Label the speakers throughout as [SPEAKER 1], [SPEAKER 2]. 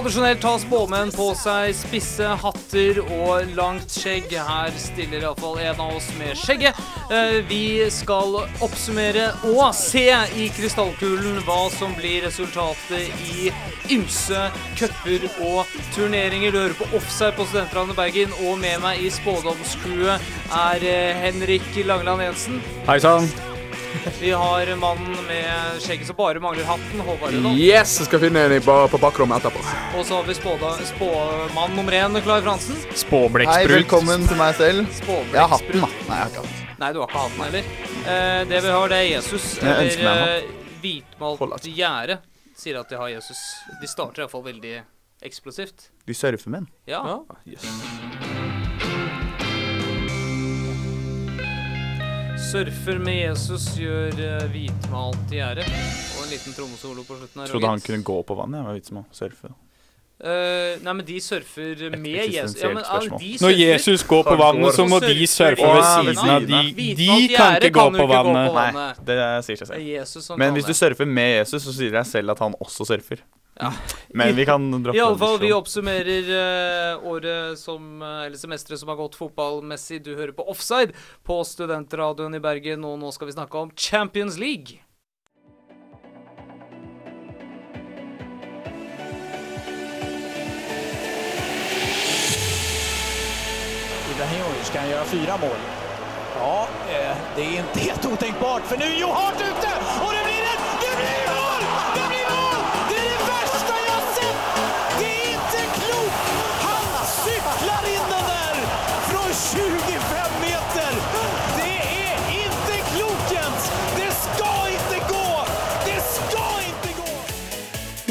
[SPEAKER 1] Tradisjonelt har spåmenn på seg spisse hatter og langt skjegg. Her stiller iallfall en av oss med skjegget. Eh, Vi skal oppsummere og se i krystallkulen hva som blir resultatet i ymse cuper og turneringer. Du hører på Offside på Studentradioen Bergen, og med meg i spådomscrewet er eh, Henrik Langeland Jensen.
[SPEAKER 2] Hei sann.
[SPEAKER 1] Vi har mannen med skjegget som bare mangler hatten, Håvard Rødahl.
[SPEAKER 3] Yes, jeg skal finne en på bakrommet etterpå.
[SPEAKER 1] Og så har vi spåmann spåmann nummer én, Klar Fransen.
[SPEAKER 4] Hei, velkommen til meg selv.
[SPEAKER 1] Spåblekksprut.
[SPEAKER 4] Jeg har hatten, da. Nei, jeg har ikke hatt
[SPEAKER 1] Nei, du har ikke hatten heller. Eh, det vi har, det er Jesus. Eller eh, hvitmalt gjerde sier at de har Jesus. De starter iallfall veldig eksplosivt.
[SPEAKER 4] De surfer menn.
[SPEAKER 1] Ja.
[SPEAKER 3] Ja, yes.
[SPEAKER 1] Surfer med Jesus gjør uh, hvitmalt gjerde. Og en liten trommesolo på slutten her.
[SPEAKER 4] Trodde han kunne gå på vannet. Var vits med å surfe.
[SPEAKER 1] Uh, nei, men de surfer med Jesus. Ja, men, ah, de
[SPEAKER 2] Når. Jesus går på vannet, så må de surfe ved siden av. De, de kan ikke gå på vannet.
[SPEAKER 4] Nei, det sier seg selv. Men hvis du surfer med Jesus, så sier jeg selv at han også surfer.
[SPEAKER 1] Ja.
[SPEAKER 4] Men vi kan droppe
[SPEAKER 1] I alle fall, vi oppsummerer uh, året som uh, Eller semesteret som har gått fotballmessig. Du hører på Offside på Studentradioen i Bergen, og nå skal vi snakke om Champions League.
[SPEAKER 5] Ibrahimovic kan göra fyra mål. Ja, eh, det är inte helt otänkbart för nu är jo hardt ute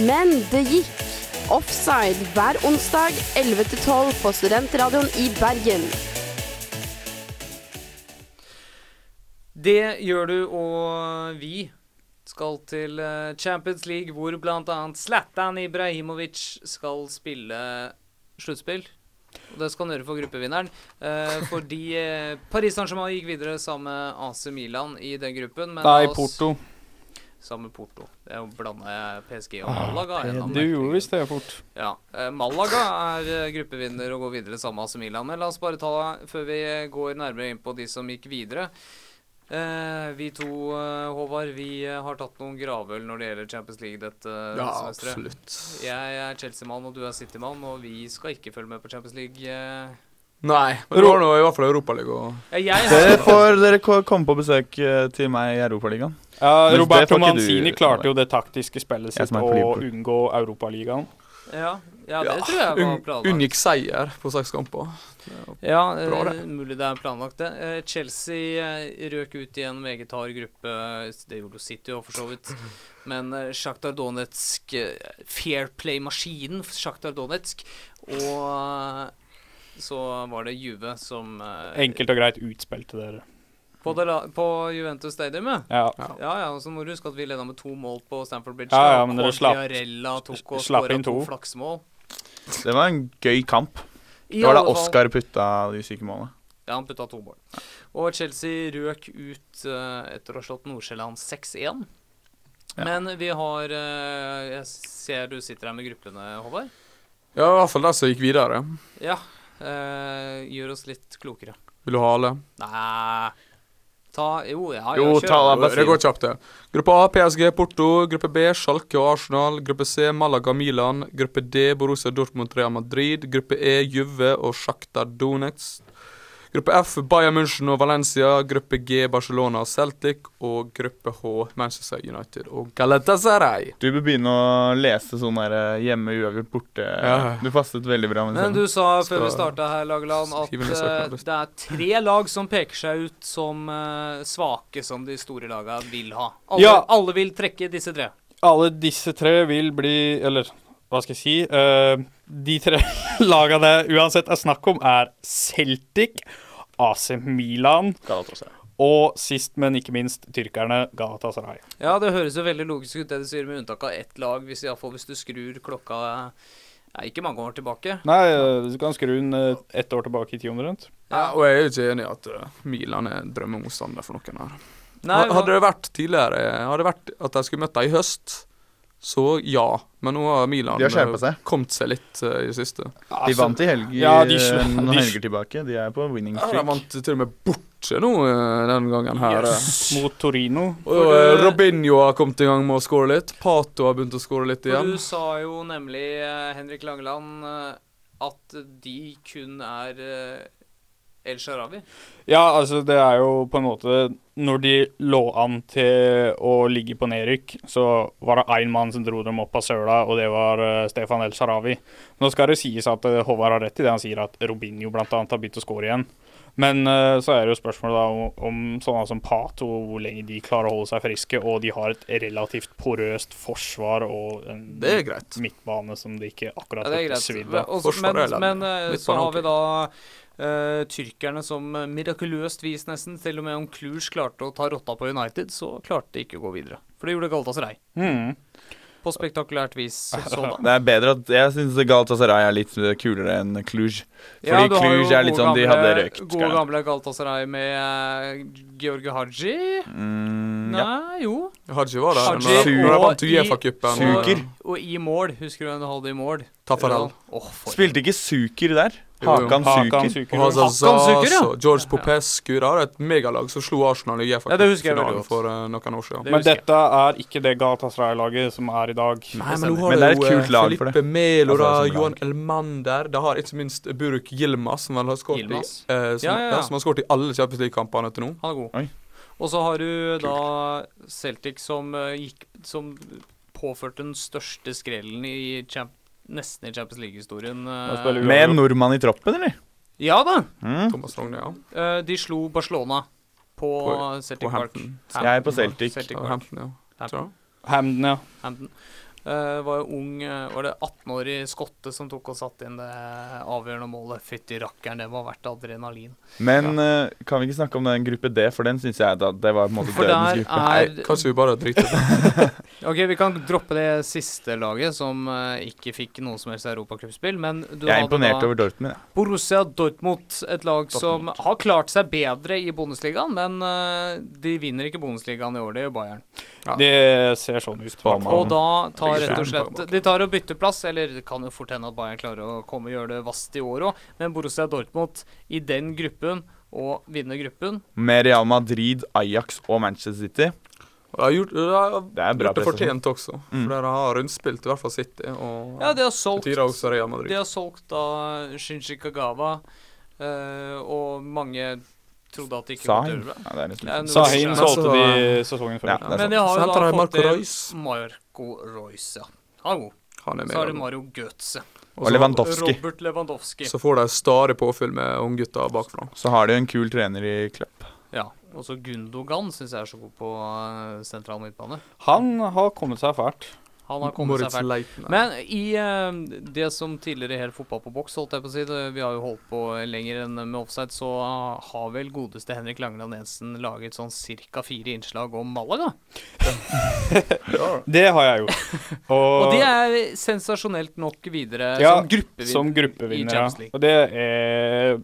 [SPEAKER 6] Men det gikk. Offside hver onsdag 11-12 på Studentradioen i Bergen.
[SPEAKER 1] Det gjør du, og vi skal til eh, Champions League, hvor bl.a. Zlatan Ibrahimovic skal spille sluttspill. Og det skal han gjøre for gruppevinneren. Eh, fordi eh, Paris Saint-Germain gikk videre sammen med AC Milan i den gruppen. Men
[SPEAKER 2] Nei, Porto.
[SPEAKER 1] Sammen med Porto. Det er jo blande PSG og Malaga. Ah,
[SPEAKER 2] Du gjorde visst det fort.
[SPEAKER 1] ja. eh, Malaga er eh, gruppevinner og går videre sammen med Milan. Men la oss bare ta, før vi går nærmere inn på de som gikk videre eh, Vi to, Håvard, vi har tatt noen gravøl når det gjelder Champions League dette
[SPEAKER 3] Ja,
[SPEAKER 1] semesteret.
[SPEAKER 3] absolutt.
[SPEAKER 1] Jeg er Chelsea-mann, og du er City-mann, og vi skal ikke følge med på Champions League. eh.
[SPEAKER 3] Nei, men det var nå i hvert fall Europaligaen.
[SPEAKER 1] Ja,
[SPEAKER 4] Dere får dere komme på besøk til meg i Europaligaen.
[SPEAKER 2] Ja, Roberto
[SPEAKER 4] Manzini du-
[SPEAKER 2] klarte jo det taktiske spillet sitt å unngå Europaligaen.
[SPEAKER 1] ja, ja, det tror jeg var planlagt.
[SPEAKER 3] Unngikk seier på seks kamper.
[SPEAKER 1] Ja,
[SPEAKER 3] Bra,
[SPEAKER 1] eh,
[SPEAKER 3] det.
[SPEAKER 1] mulig det er planlagt, det. Eh, Chelsea eh, røk ut i en meget hard gruppe. Det gjorde jo City òg, for så vidt. Men Sjaktar Shakhtar Donetsk eh, Fair play-maskinen Sjaktar Shakhtar Donetsk. Og eh, så var det Juve som eh,
[SPEAKER 2] Enkelt og greit utspilte dere.
[SPEAKER 1] På, det, på Juventus Stadium, ja.
[SPEAKER 2] Ja.
[SPEAKER 1] Ja, ja, så må du huske at vi leda med to mål på Stamford Bridge.
[SPEAKER 2] Ja, ja, men dere slapp-
[SPEAKER 1] tok og
[SPEAKER 2] slapp inn
[SPEAKER 1] to
[SPEAKER 2] to.
[SPEAKER 1] flaksmål.
[SPEAKER 4] Det var en gøy kamp.
[SPEAKER 1] I
[SPEAKER 4] Det var da Oscar putta de syke målene.
[SPEAKER 1] Ja, han putta to mål. Og Chelsea røk ut uh, etter å ha slått Nordsjælland 6-1.
[SPEAKER 4] Ja.
[SPEAKER 1] Men vi har eh, Jeg ser du sitter her med gruppene, Håvard.
[SPEAKER 3] Ja, i hvert fall de som gikk videre.
[SPEAKER 1] Ja. eh, gjør oss litt klokere.
[SPEAKER 3] Vil du ha alle?
[SPEAKER 1] Nei Ta Jo, ja,
[SPEAKER 4] Jo,
[SPEAKER 1] ja,
[SPEAKER 4] ta
[SPEAKER 3] det.
[SPEAKER 4] Det
[SPEAKER 3] går kjapt, det. Gruppe A, PSG, Porto. Gruppe B, Schalke og Arsenal. Gruppe C, Malaga, Milan. Gruppe D, Borussia Dortmund, Real Madrid. Gruppe E, Juve og Shakhtar Donetsk. Gruppe F, Bayern München og Valencia. Gruppe G, Barcelona og Celtic. Og gruppe H, Manchester United og Galatasaray.
[SPEAKER 4] Du bør begynne å lese sånn der eh, hjemme uavgjort borte.
[SPEAKER 3] Ja.
[SPEAKER 4] Du fastet veldig bra
[SPEAKER 1] Men du sa før vi starta her, Lageland, at
[SPEAKER 3] søknaden.
[SPEAKER 1] det er tre lag som peker seg ut som uh, svake, som de store laga vil ha. Alle,
[SPEAKER 2] Ja.
[SPEAKER 1] alle vil trekke disse tre.
[SPEAKER 2] Alle disse tre vil bli Eller hva skal jeg si? Uh, de tre lagene det uansett er snakk om, er Celtic, AC Milan
[SPEAKER 4] Galatasaray.
[SPEAKER 2] og sist, men ikke minst, tyrkerne Galatasaray.
[SPEAKER 1] Ja, det høres jo veldig logisk ut det du sier, med unntak av ett lag, hvis, iallfall, hvis du skrur klokka ja, ikke mange år tilbake.
[SPEAKER 2] Nei, eh, du kan skru den eh, ett år tilbake i tid omtrent.
[SPEAKER 3] Ja, og jeg er jo ikke enig i at eh, Milan er drømmemotstander for noen her.
[SPEAKER 1] Nei,
[SPEAKER 3] hadde det vært tidligere Hadde det vært at de skulle møtt dem i høst, Så ja. Men nå har Milan
[SPEAKER 4] De har
[SPEAKER 3] eh,
[SPEAKER 4] seg.
[SPEAKER 3] kommet seg litt uh, i det siste.
[SPEAKER 4] De vant i helg,
[SPEAKER 2] ja, de
[SPEAKER 4] noen
[SPEAKER 2] de
[SPEAKER 4] helger tilbake. De er på winning
[SPEAKER 3] Ja, de
[SPEAKER 4] streak.
[SPEAKER 3] vant til og med borte nå eh, den gangen her. Yes.
[SPEAKER 2] Mot Torino.
[SPEAKER 3] Og uh, Robinho har kommet i gang med å skåre litt. Pato har begynt å skåre litt igjen.
[SPEAKER 1] du sa jo nemlig, Henrik Langeland, at de kun er El Sharawi.
[SPEAKER 2] Ja, altså det er jo på en måte Når de lå an til å ligge på nedrykk, så var det én mann som dro dem opp av søla, og det var eh, Stefan El Sharawi. Nå skal det sies at eh, Håvard har rett i det han sier, at Robinho bl.a. har begynt å skåre igjen. Men eh, så er det jo spørsmålet da om, om sånne som Pato, hvor lenge de klarer å holde seg friske, og de har et relativt porøst forsvar og en
[SPEAKER 3] Det er greit.
[SPEAKER 2] midtbane som de ikke akkurat
[SPEAKER 1] Ja, det er greit. Men, også, men, men så har vi da eh, tyrkerne som eh, mirakuløst vis nesten, til og med om Cluj klarte å ta rotta på United, så klarte de ikke å gå videre. For det gjorde Galatasaray.
[SPEAKER 2] Mm.
[SPEAKER 1] På spektakulært vis Sånn.
[SPEAKER 4] Det er bedre at Jeg syns Galatasaray er litt eh, kulere enn Cluj. Fordi
[SPEAKER 1] Ja,
[SPEAKER 4] Cluj er litt
[SPEAKER 1] sånn
[SPEAKER 4] sånn De hadde røykt.
[SPEAKER 1] Gode gamle Galatasaray med uh, Georgi Haji.
[SPEAKER 4] Mm, ja.
[SPEAKER 1] Nei, jo.
[SPEAKER 3] Haji var der.
[SPEAKER 1] Haji og i-
[SPEAKER 3] Uefa-cupen.
[SPEAKER 1] Og i mål, husker du hvem du hadde i mål?
[SPEAKER 3] Taffarel.
[SPEAKER 1] Åh, for
[SPEAKER 4] Spilte ikke Suker der? Hakan Suker.
[SPEAKER 1] Hakan Suker, ja.
[SPEAKER 3] George Popescu. Det er et megalag som slo Arsenal i
[SPEAKER 1] veldig
[SPEAKER 3] Uefa-finalen for eh, noen år siden.
[SPEAKER 1] Det
[SPEAKER 2] Men dette er ikke det Galatasaray-laget som er i dag.
[SPEAKER 3] Nei, men nå har
[SPEAKER 4] Men
[SPEAKER 3] det
[SPEAKER 4] det er
[SPEAKER 3] jo
[SPEAKER 4] et kult lag for det.
[SPEAKER 3] Felipe Melo, Johan. Elmander. Det har ikke minst Buruk Yilmaz, som vel har skåret i,
[SPEAKER 1] Yilmaz?
[SPEAKER 3] eh,
[SPEAKER 1] Ja, ja, ja.
[SPEAKER 3] ja, som har skåret i alle Champions League-kampene til nå.
[SPEAKER 1] Han er god.
[SPEAKER 4] Oi.
[SPEAKER 1] Og så har du da Celtic som eh, gikk Som påførte den største skrellen i champ nesten i Champions League-historien. eh.
[SPEAKER 2] Vi
[SPEAKER 4] Med en nordmann i troppen, eller?
[SPEAKER 1] Ja da!
[SPEAKER 4] Mm.
[SPEAKER 3] Thomas Rogne, ja.
[SPEAKER 1] Uh, de slo Barcelona på,
[SPEAKER 3] På-
[SPEAKER 1] Celtic
[SPEAKER 3] på
[SPEAKER 1] Park.
[SPEAKER 3] Hampton.
[SPEAKER 4] Jeg er på Celtic.
[SPEAKER 1] Celtic Park.
[SPEAKER 3] Hampton, ja.
[SPEAKER 1] Hampton.
[SPEAKER 2] Hamden, ja.
[SPEAKER 1] Hampton. Eh, var jo ung eh, Var det 18-årig skotte som tok og satte inn det avgjørende målet? Fytti rakkeren, det ha vært adrenalin.
[SPEAKER 4] Men eh, kan vi ikke snakke om den gruppe D, for den syns jeg da, det var på en måte
[SPEAKER 1] For
[SPEAKER 4] dødens
[SPEAKER 1] gruppe.
[SPEAKER 4] gruppe.
[SPEAKER 3] Nei,
[SPEAKER 1] er
[SPEAKER 3] kanskje vi bare driter i det.
[SPEAKER 1] Ok, vi kan droppe det siste laget, som uh, ikke fikk noe som helst europacupspill. Men du
[SPEAKER 4] Jeg er imponert
[SPEAKER 1] da
[SPEAKER 4] over Dortmund. Ja.
[SPEAKER 1] Borussia Dortmund, et lag som har klart seg bedre i Bundesligaen, men de vinner ikke Bundesligaen i år, det gjør Bayern.
[SPEAKER 2] Det ser sånn ut.
[SPEAKER 1] Og da tar Rett og slett. De tar og bytter plass, eller det kan jo fort hende at Bayern klarer å komme og gjøre det vast i år òg, men Borussia Dortmund i den gruppen og vinner gruppen
[SPEAKER 4] Med Real Madrid, Ajax og Manchester City.
[SPEAKER 3] Det har gjort, de har
[SPEAKER 4] Det er bra
[SPEAKER 3] gjort det fortjent også.
[SPEAKER 4] Mm.
[SPEAKER 3] For dere har rundspilt i hvert fall City, og
[SPEAKER 1] Ja, de har solgt
[SPEAKER 3] også Real
[SPEAKER 1] De
[SPEAKER 3] Madrid.
[SPEAKER 1] har solgt da Shinji Kagawa, eh, og mange trodde at de ikke kom til det.
[SPEAKER 4] Ja, det er
[SPEAKER 1] Ja,
[SPEAKER 2] Sahin solgte de sesongen før.
[SPEAKER 4] Ja, det er
[SPEAKER 1] Men jeg har jo da fått
[SPEAKER 3] Marco Reus.
[SPEAKER 1] Marco Royce, ja. Han er god.
[SPEAKER 3] Han er
[SPEAKER 1] Så har
[SPEAKER 3] du.
[SPEAKER 1] Mario Götze.
[SPEAKER 3] Og
[SPEAKER 4] Lewandowski.
[SPEAKER 1] Robert Lewandowski.
[SPEAKER 3] Så får de stadig påfyll med unggutta bakfra.
[SPEAKER 4] Så har de en kul trener i Klepp.
[SPEAKER 1] Ja. Og så Gundogan syns jeg er så god på eh, sentral midtbane.
[SPEAKER 2] Han har kommet seg fælt.
[SPEAKER 1] Han har kommet
[SPEAKER 3] Moritz
[SPEAKER 1] seg fælt. Men i uh, det som tidligere het fotball på boks, holdt jeg på å si, det, vi har jo holdt på lenger enn med offside, så har vel godeste Henrik Langeland Jensen laget sånn ca. fire innslag om Malaga.
[SPEAKER 2] Det har jeg gjort.
[SPEAKER 1] Og det er sensasjonelt nok videre
[SPEAKER 2] Ja,
[SPEAKER 1] som gruppevinner
[SPEAKER 2] som gruppevinner. i
[SPEAKER 1] Champions League.
[SPEAKER 2] Og det er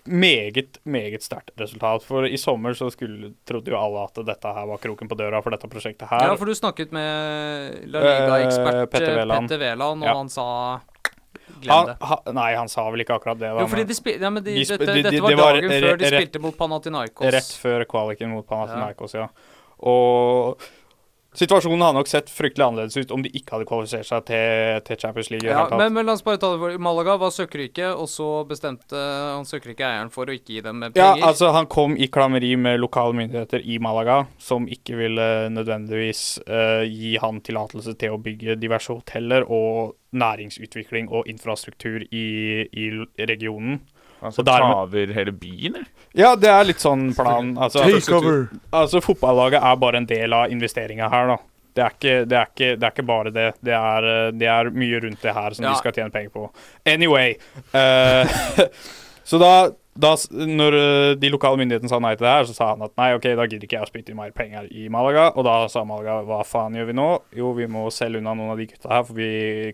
[SPEAKER 2] et meget, meget sterkt resultat. For i sommer så skulle, trodde jo alle at dette her var kroken på døra for dette prosjektet her.
[SPEAKER 1] Ja, for du snakket med La Liga-ekspert
[SPEAKER 2] Eh, Petter
[SPEAKER 1] eh,
[SPEAKER 2] Wæland.
[SPEAKER 1] Og
[SPEAKER 2] Ja.
[SPEAKER 1] han sa Glem
[SPEAKER 2] han,
[SPEAKER 1] det.
[SPEAKER 2] ha, nei, han sa vel ikke akkurat det. Da,
[SPEAKER 1] Jo, fordi de spil ja, men de,
[SPEAKER 2] De
[SPEAKER 1] dette,
[SPEAKER 2] de- de-
[SPEAKER 1] dette var
[SPEAKER 2] det var
[SPEAKER 1] dagen før de
[SPEAKER 2] rett-
[SPEAKER 1] spilte mot Panathinaikos.
[SPEAKER 2] Rett før kvaliken mot Panathinaikos, ja. Og situasjonen hadde nok sett fryktelig annerledes ut om de ikke hadde kvalifisert seg til, til Champions League.
[SPEAKER 1] Ja, men, men la oss bare ta det for Malaga var søkkrike, og så bestemte han søkkrike eieren for å ikke gi dem
[SPEAKER 2] Ja,
[SPEAKER 1] penger.
[SPEAKER 2] altså Han kom i klammeri med lokale myndigheter i Malaga, som ikke ville nødvendigvis uh, gi han tillatelse til å bygge diverse hoteller og næringsutvikling og infrastruktur i, i regionen.
[SPEAKER 4] Han
[SPEAKER 2] Så
[SPEAKER 4] skal ta over hele byen, eller?
[SPEAKER 2] Ja, det er litt sånn plan. Altså,
[SPEAKER 4] Takeover!
[SPEAKER 2] altså fotballaget er bare en del av investeringa her, da. Det er, ikke, det, er ikke, det er ikke bare det. Det er, eh, det er mye rundt det her som
[SPEAKER 1] Ja.
[SPEAKER 2] de skal tjene penger på. Anyway. Uh, så da, da Når eh, de lokale myndighetene sa nei til det her, så sa han at nei, OK, da gidder ikke jeg å spytte inn mer penger i Malaga. Og da sa Malaga hva faen gjør vi nå? Jo, vi må selge unna noen av de gutta her, for vi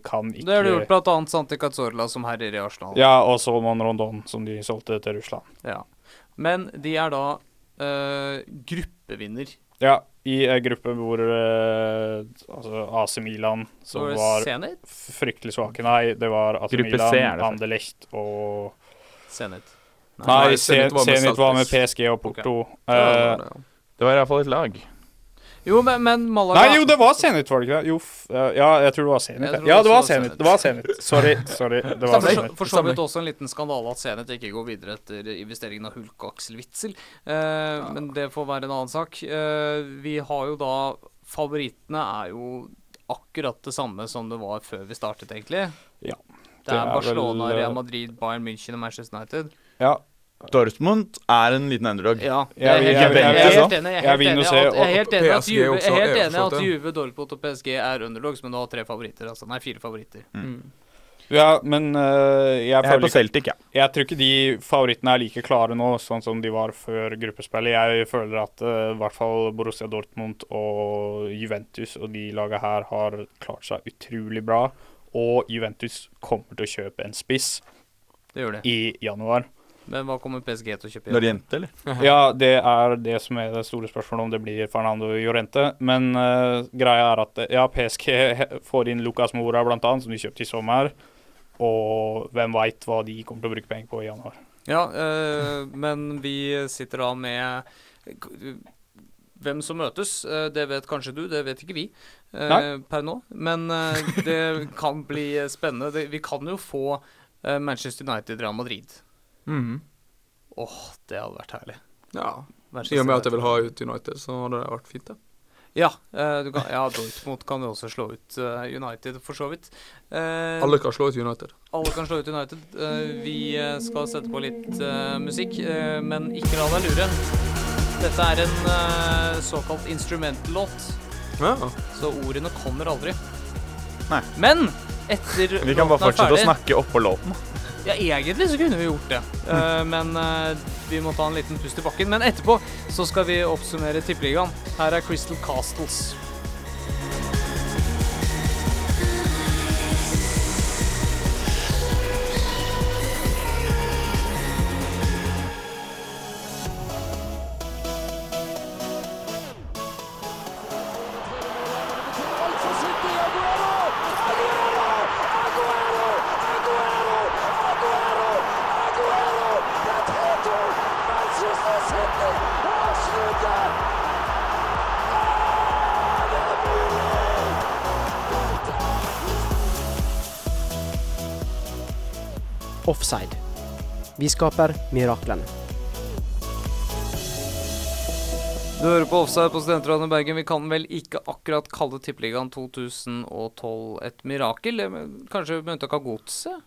[SPEAKER 2] kan ikke
[SPEAKER 1] det har du gjort bl.a. Santi Cazorla, som herjer i Arsenal.
[SPEAKER 2] Ja, og Solomon Rondon, som de solgte til Russland.
[SPEAKER 1] Ja. Men de er da øh, gruppevinner
[SPEAKER 2] Ja, i en gruppe hvor øh, altså AC Milan, som
[SPEAKER 1] Så
[SPEAKER 2] var fryktelig svake Nei, det var AC
[SPEAKER 4] Gruppe
[SPEAKER 2] Milan,
[SPEAKER 4] er det.
[SPEAKER 2] Anderlecht og
[SPEAKER 1] Zenit.
[SPEAKER 2] Nei,
[SPEAKER 3] Zenit var med
[SPEAKER 2] var med PSG og Porto.
[SPEAKER 3] Okay.
[SPEAKER 2] Uh,
[SPEAKER 3] det var det, ja.
[SPEAKER 4] Det var iallfall et lag.
[SPEAKER 1] Jo, men, men Malaga
[SPEAKER 2] Nei, jo, det var Zenit, var det ikke det? Jo, f ja, jeg tror det var Zenit. Ja, det var Zenit. Det var Zenit. Sorry. sorry, Det var Zenit.
[SPEAKER 1] For så vidt også en liten skandale at Zenit ikke går videre etter investeringen av Hulk og Aksel Witzel. Eh, Men det får være en annen sak. Uh, vi har jo da Favorittene er jo akkurat det samme som det var før vi startet, egentlig.
[SPEAKER 2] Ja,
[SPEAKER 1] Det
[SPEAKER 2] det
[SPEAKER 1] er
[SPEAKER 2] er
[SPEAKER 1] Barcelona,
[SPEAKER 2] vel, eh,
[SPEAKER 1] Real Madrid, Bayern München og Manchester United.
[SPEAKER 2] Ja,
[SPEAKER 4] Dortmund er en liten underdog.
[SPEAKER 1] Ja,
[SPEAKER 2] Jeg
[SPEAKER 1] jeg helt
[SPEAKER 2] jeg
[SPEAKER 1] jeg er
[SPEAKER 4] jeg
[SPEAKER 1] helt enig. Jeg er helt enig at- jeg er helt enig at Juve, er helt enig at. Juve, Dortmund og PSG er underdogs, men du har tre favoritter. Altså. Nei, fire favoritter.
[SPEAKER 3] Mm.
[SPEAKER 2] ja men uh, jeg
[SPEAKER 4] Jeg er
[SPEAKER 2] føler
[SPEAKER 4] på Celtic, jeg.
[SPEAKER 2] Jeg tror ikke de favorittene er like klare nå, sånn som de var før gruppespillet. Jeg føler at uh, i hvert fall Borussia Dortmund og Juventus og de laga her har klart seg utrolig bra. Og Juventus kommer til å kjøpe en spiss
[SPEAKER 1] Det gjør det.
[SPEAKER 2] i januar.
[SPEAKER 1] Men hva kommer PSG til å kjøpe?
[SPEAKER 4] Lorente? Eller?
[SPEAKER 2] Ja, det er det som er det store spørsmålet, om det blir Fernando Llorente. Men uh, greia er at eh, ja, PSG får inn Lucas Mora, annet, som de kjøpte i sommer. Og hvem veit hva de kommer til å bruke penger på i januar.
[SPEAKER 1] Ja, uh, men vi sitter da med hvem som møtes. det vet kanskje du, det vet ikke vi eh,
[SPEAKER 2] Nei.
[SPEAKER 1] per nå. Men eh, det kan bli spennende. Det, vi kan jo få eh, Manchester United Real Madrid.
[SPEAKER 3] Mhm.
[SPEAKER 1] Åh, det hadde vært herlig.
[SPEAKER 3] Ja. I og med at jeg vil ha ut United, så hadde det vært fint, det.
[SPEAKER 1] Ja, eh, du kan, ja, Dortmund kan jo også slå ut eh, United, for så vidt. Eh,
[SPEAKER 3] Alle kan slå ut United.
[SPEAKER 1] Alle kan slå ut United. Eh, vi skal sette på litt eh, musikk, eh, men ikke la deg lure. Dette er en eh, såkalt instrumental-låt,
[SPEAKER 3] Ja.
[SPEAKER 1] så ordene kommer aldri.
[SPEAKER 4] Nei.
[SPEAKER 1] Men etter
[SPEAKER 4] Vi kan bare fortsette ferdig, å
[SPEAKER 1] ferdig-
[SPEAKER 4] snakke oppå låten.
[SPEAKER 1] Ja, egentlig så kunne vi gjort det, Eh, men eh, vi må ta en liten pust i bakken. Men etterpå så skal vi oppsummere Tippeligaen. Her er Crystal Castles.
[SPEAKER 7] Vi skaper miraklene.
[SPEAKER 1] Du hører på Offside på Studentradioen i Bergen. Vi kan vel ikke akkurat kalle Tippeligaen 2012 et mirakel? Kanskje med unntak av Godset?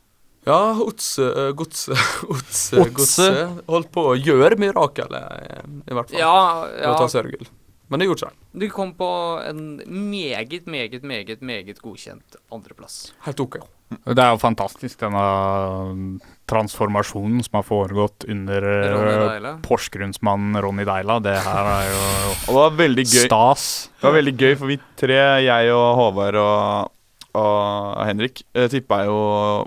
[SPEAKER 3] Ja, Otse, Godse, Otse,
[SPEAKER 1] Otse.
[SPEAKER 3] Godse holdt på å gjøre mirakelet, eh, i hvert fall.
[SPEAKER 1] Ja,
[SPEAKER 3] Ved å ta
[SPEAKER 1] ja.
[SPEAKER 3] seriegull. Men det gjorde seg.
[SPEAKER 1] Du kom på en meget, meget, meget meget godkjent andreplass.
[SPEAKER 3] Helt OK.
[SPEAKER 2] Det er jo fantastisk, denne transformasjonen som har foregått under
[SPEAKER 1] Ronny Deila.
[SPEAKER 2] Porsgrunnsmannen Ronny Deila. Det her er jo
[SPEAKER 4] Og det var veldig gøy.
[SPEAKER 2] stas.
[SPEAKER 4] Det var veldig gøy, for vi tre, jeg og Håvard og, og Henrik, eh, tippa jo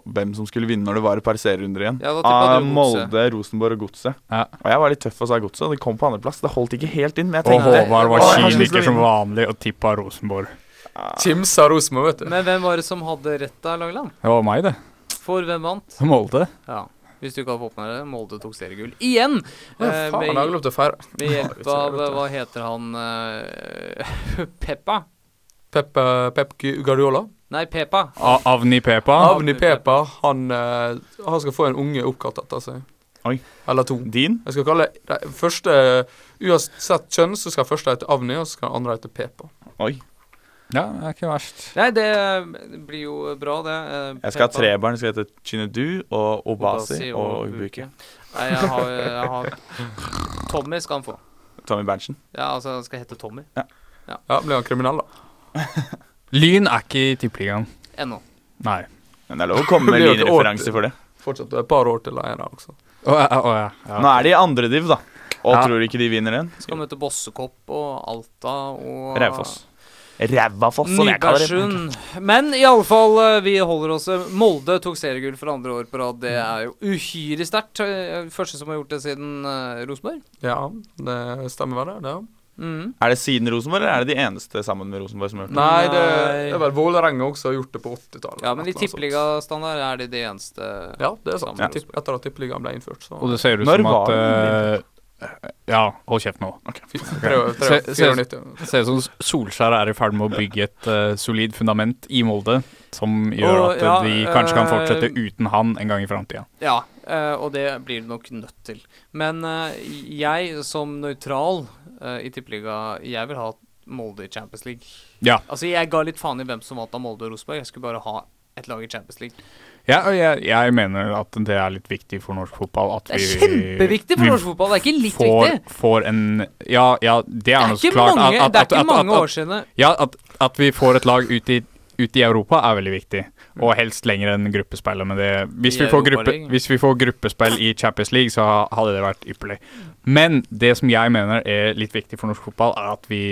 [SPEAKER 4] hvem som skulle vinne når det var et par serierunder igjen.
[SPEAKER 1] Ja, da
[SPEAKER 4] Av. Molde, Rosenborg og Godset.
[SPEAKER 2] Ja.
[SPEAKER 4] Og jeg var litt tøff og sa Godset, og de kom på andreplass. Det holdt ikke helt inn. Men jeg
[SPEAKER 2] Og Håvard var
[SPEAKER 4] «Å, jeg
[SPEAKER 2] kyniker som vanlig og tippa Rosenborg.
[SPEAKER 3] Tim sa Rosenborg, vet du.
[SPEAKER 1] Men hvem var det som hadde rett da, Langeland?
[SPEAKER 2] Det var meg, det.
[SPEAKER 1] For hvem vant?
[SPEAKER 2] Molde.
[SPEAKER 1] Ja. Hvis du ikke hadde fått med deg det, Molde tok seriegull igjen.
[SPEAKER 3] Ja,
[SPEAKER 1] Eh,
[SPEAKER 3] faen, jeg har
[SPEAKER 1] med, med hjelp av. Hva heter han eh, Peppa?
[SPEAKER 3] Pep, eh, Pep Guardiola.
[SPEAKER 1] Nei, Pepa.
[SPEAKER 2] A Avni Pepa.
[SPEAKER 3] Avni Pepa, han, eh, han skal få en unge oppkalt etter seg.
[SPEAKER 4] Oi.
[SPEAKER 3] Eller to.
[SPEAKER 4] Din?
[SPEAKER 3] Jeg skal kalle det første Uansett kjønn, så skal første hete Avni, og så skal den andre hete Pepa.
[SPEAKER 4] Oi.
[SPEAKER 2] Ja, det er ikke verst.
[SPEAKER 1] Nei, det blir jo bra, det. Pepa.
[SPEAKER 4] Jeg skal ha tre barn. Jeg skal hete Chinedu og Obasi og Ubuki.
[SPEAKER 1] Nei, jeg har, jeg har Tommy skal han få.
[SPEAKER 4] Tommy Berntsen.
[SPEAKER 1] Ja, altså, han skal hete Tommy.
[SPEAKER 3] Ja Ja, blir han kriminell, da?
[SPEAKER 2] Lyn er ikke i Tippeligaen.
[SPEAKER 1] Ennå.
[SPEAKER 2] Nei.
[SPEAKER 4] Men det er lov å komme med
[SPEAKER 3] Det blir jo ikke
[SPEAKER 4] lynreferanse for det.
[SPEAKER 3] Fortsatt et par år til der også.
[SPEAKER 2] Å ja, å ja. ja.
[SPEAKER 4] Nå er de i andre div, da. Og
[SPEAKER 2] Ja.
[SPEAKER 4] tror ikke de vinner den.
[SPEAKER 1] Skal møte Bossekopp og Alta og
[SPEAKER 4] Raufoss. Rævafoss, som jeg kaller det.
[SPEAKER 1] Men i alle fall, eh, vi holder oss Molde tok seriegull for andre år på rad. Det er jo uhyre sterkt. Eh, Første som har gjort det siden uh, Rosenborg.
[SPEAKER 3] Ja, det stemmer vel, det. Ja.
[SPEAKER 1] Mm.
[SPEAKER 4] Er det siden Rosenborg, eller er det de eneste sammen med Rosenborg som har gjort det?
[SPEAKER 3] Nei, det, det er vel Vålerenga også har gjort det på 80-tallet.
[SPEAKER 1] Ja, men i tippeligastandard er de de eneste
[SPEAKER 3] Ja, det er sant. Ja. Etter at tippeligaen ble innført, så
[SPEAKER 2] Og det ser ut
[SPEAKER 4] Når
[SPEAKER 2] som at eh, Ja, hold kjeft nå.
[SPEAKER 3] Okay. tre- tre-
[SPEAKER 2] Se- se-
[SPEAKER 3] 94.
[SPEAKER 2] Det ser ut som Solskjær er i ferd med å bygge et uh, solid fundament i Molde, som gjør at
[SPEAKER 1] ja,
[SPEAKER 2] de kanskje kan
[SPEAKER 1] eh,
[SPEAKER 2] fortsette uten han en gang i framtida.
[SPEAKER 1] Ja, og det blir du nok nødt til. Men eh, jeg som nøytral eh, i tippeliga, jeg vil ha Molde i Champions League.
[SPEAKER 2] Ja.
[SPEAKER 1] Altså, jeg ga litt faen i hvem som vant av Molde og Rosenborg. Jeg skulle bare ha et lag i Champions League.
[SPEAKER 2] Ja, og jeg, jeg mener at det er litt viktig for norsk fotball at
[SPEAKER 1] Det er
[SPEAKER 2] vi
[SPEAKER 1] kjempeviktig for norsk fotball. Det er ikke litt
[SPEAKER 2] får,
[SPEAKER 1] viktig.
[SPEAKER 2] får en Ja, ja, det
[SPEAKER 1] Det
[SPEAKER 2] er nå så klart
[SPEAKER 1] mange,
[SPEAKER 2] at, at,
[SPEAKER 1] det er ikke
[SPEAKER 2] at,
[SPEAKER 1] mange år siden.
[SPEAKER 2] Ja, at vi får et lag ut i, ut i Europa er veldig viktig. Og helst lenger enn gruppespillet. Men det, hvis, vi får gruppe, hvis vi får gruppespill i Champions League, så hadde det vært ypperlig. Men det som jeg mener er litt viktig for norsk fotball, er at vi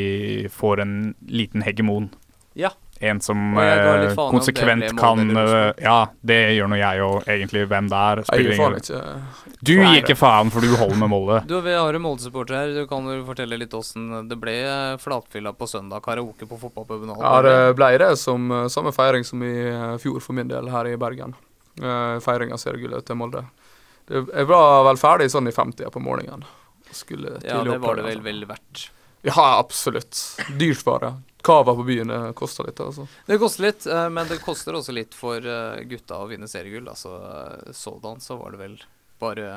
[SPEAKER 2] får en liten hegemon.
[SPEAKER 1] Ja.
[SPEAKER 2] En som eh, konsekvent kan eh, Ja, det gjør nå jeg òg, egentlig. Hvem det er, spiller ingen Du gir ikke faen, for du holder med Molde.
[SPEAKER 1] Du, Vi har en Molde-supporter her. Du kan jo fortelle litt åssen det ble eh, flatfylla på søndag. Karaoke på fotballpuben.
[SPEAKER 3] Ja, det ble det som samme feiring som i fjor for min del her i Bergen. Uh, feiring av seriegullet til Molde. Det, jeg var vel ferdig sånn i 50 på morgenen. Skulle
[SPEAKER 1] Ja, det var det vel
[SPEAKER 3] altså.
[SPEAKER 1] vel verdt.
[SPEAKER 3] Ja, absolutt. Dyrt var det. Cava på byen koster litt, altså.
[SPEAKER 1] Det koster litt, eh, men det koster også litt for eh, gutta å vinne seriegull. Altså eh, sådan så var det vel bare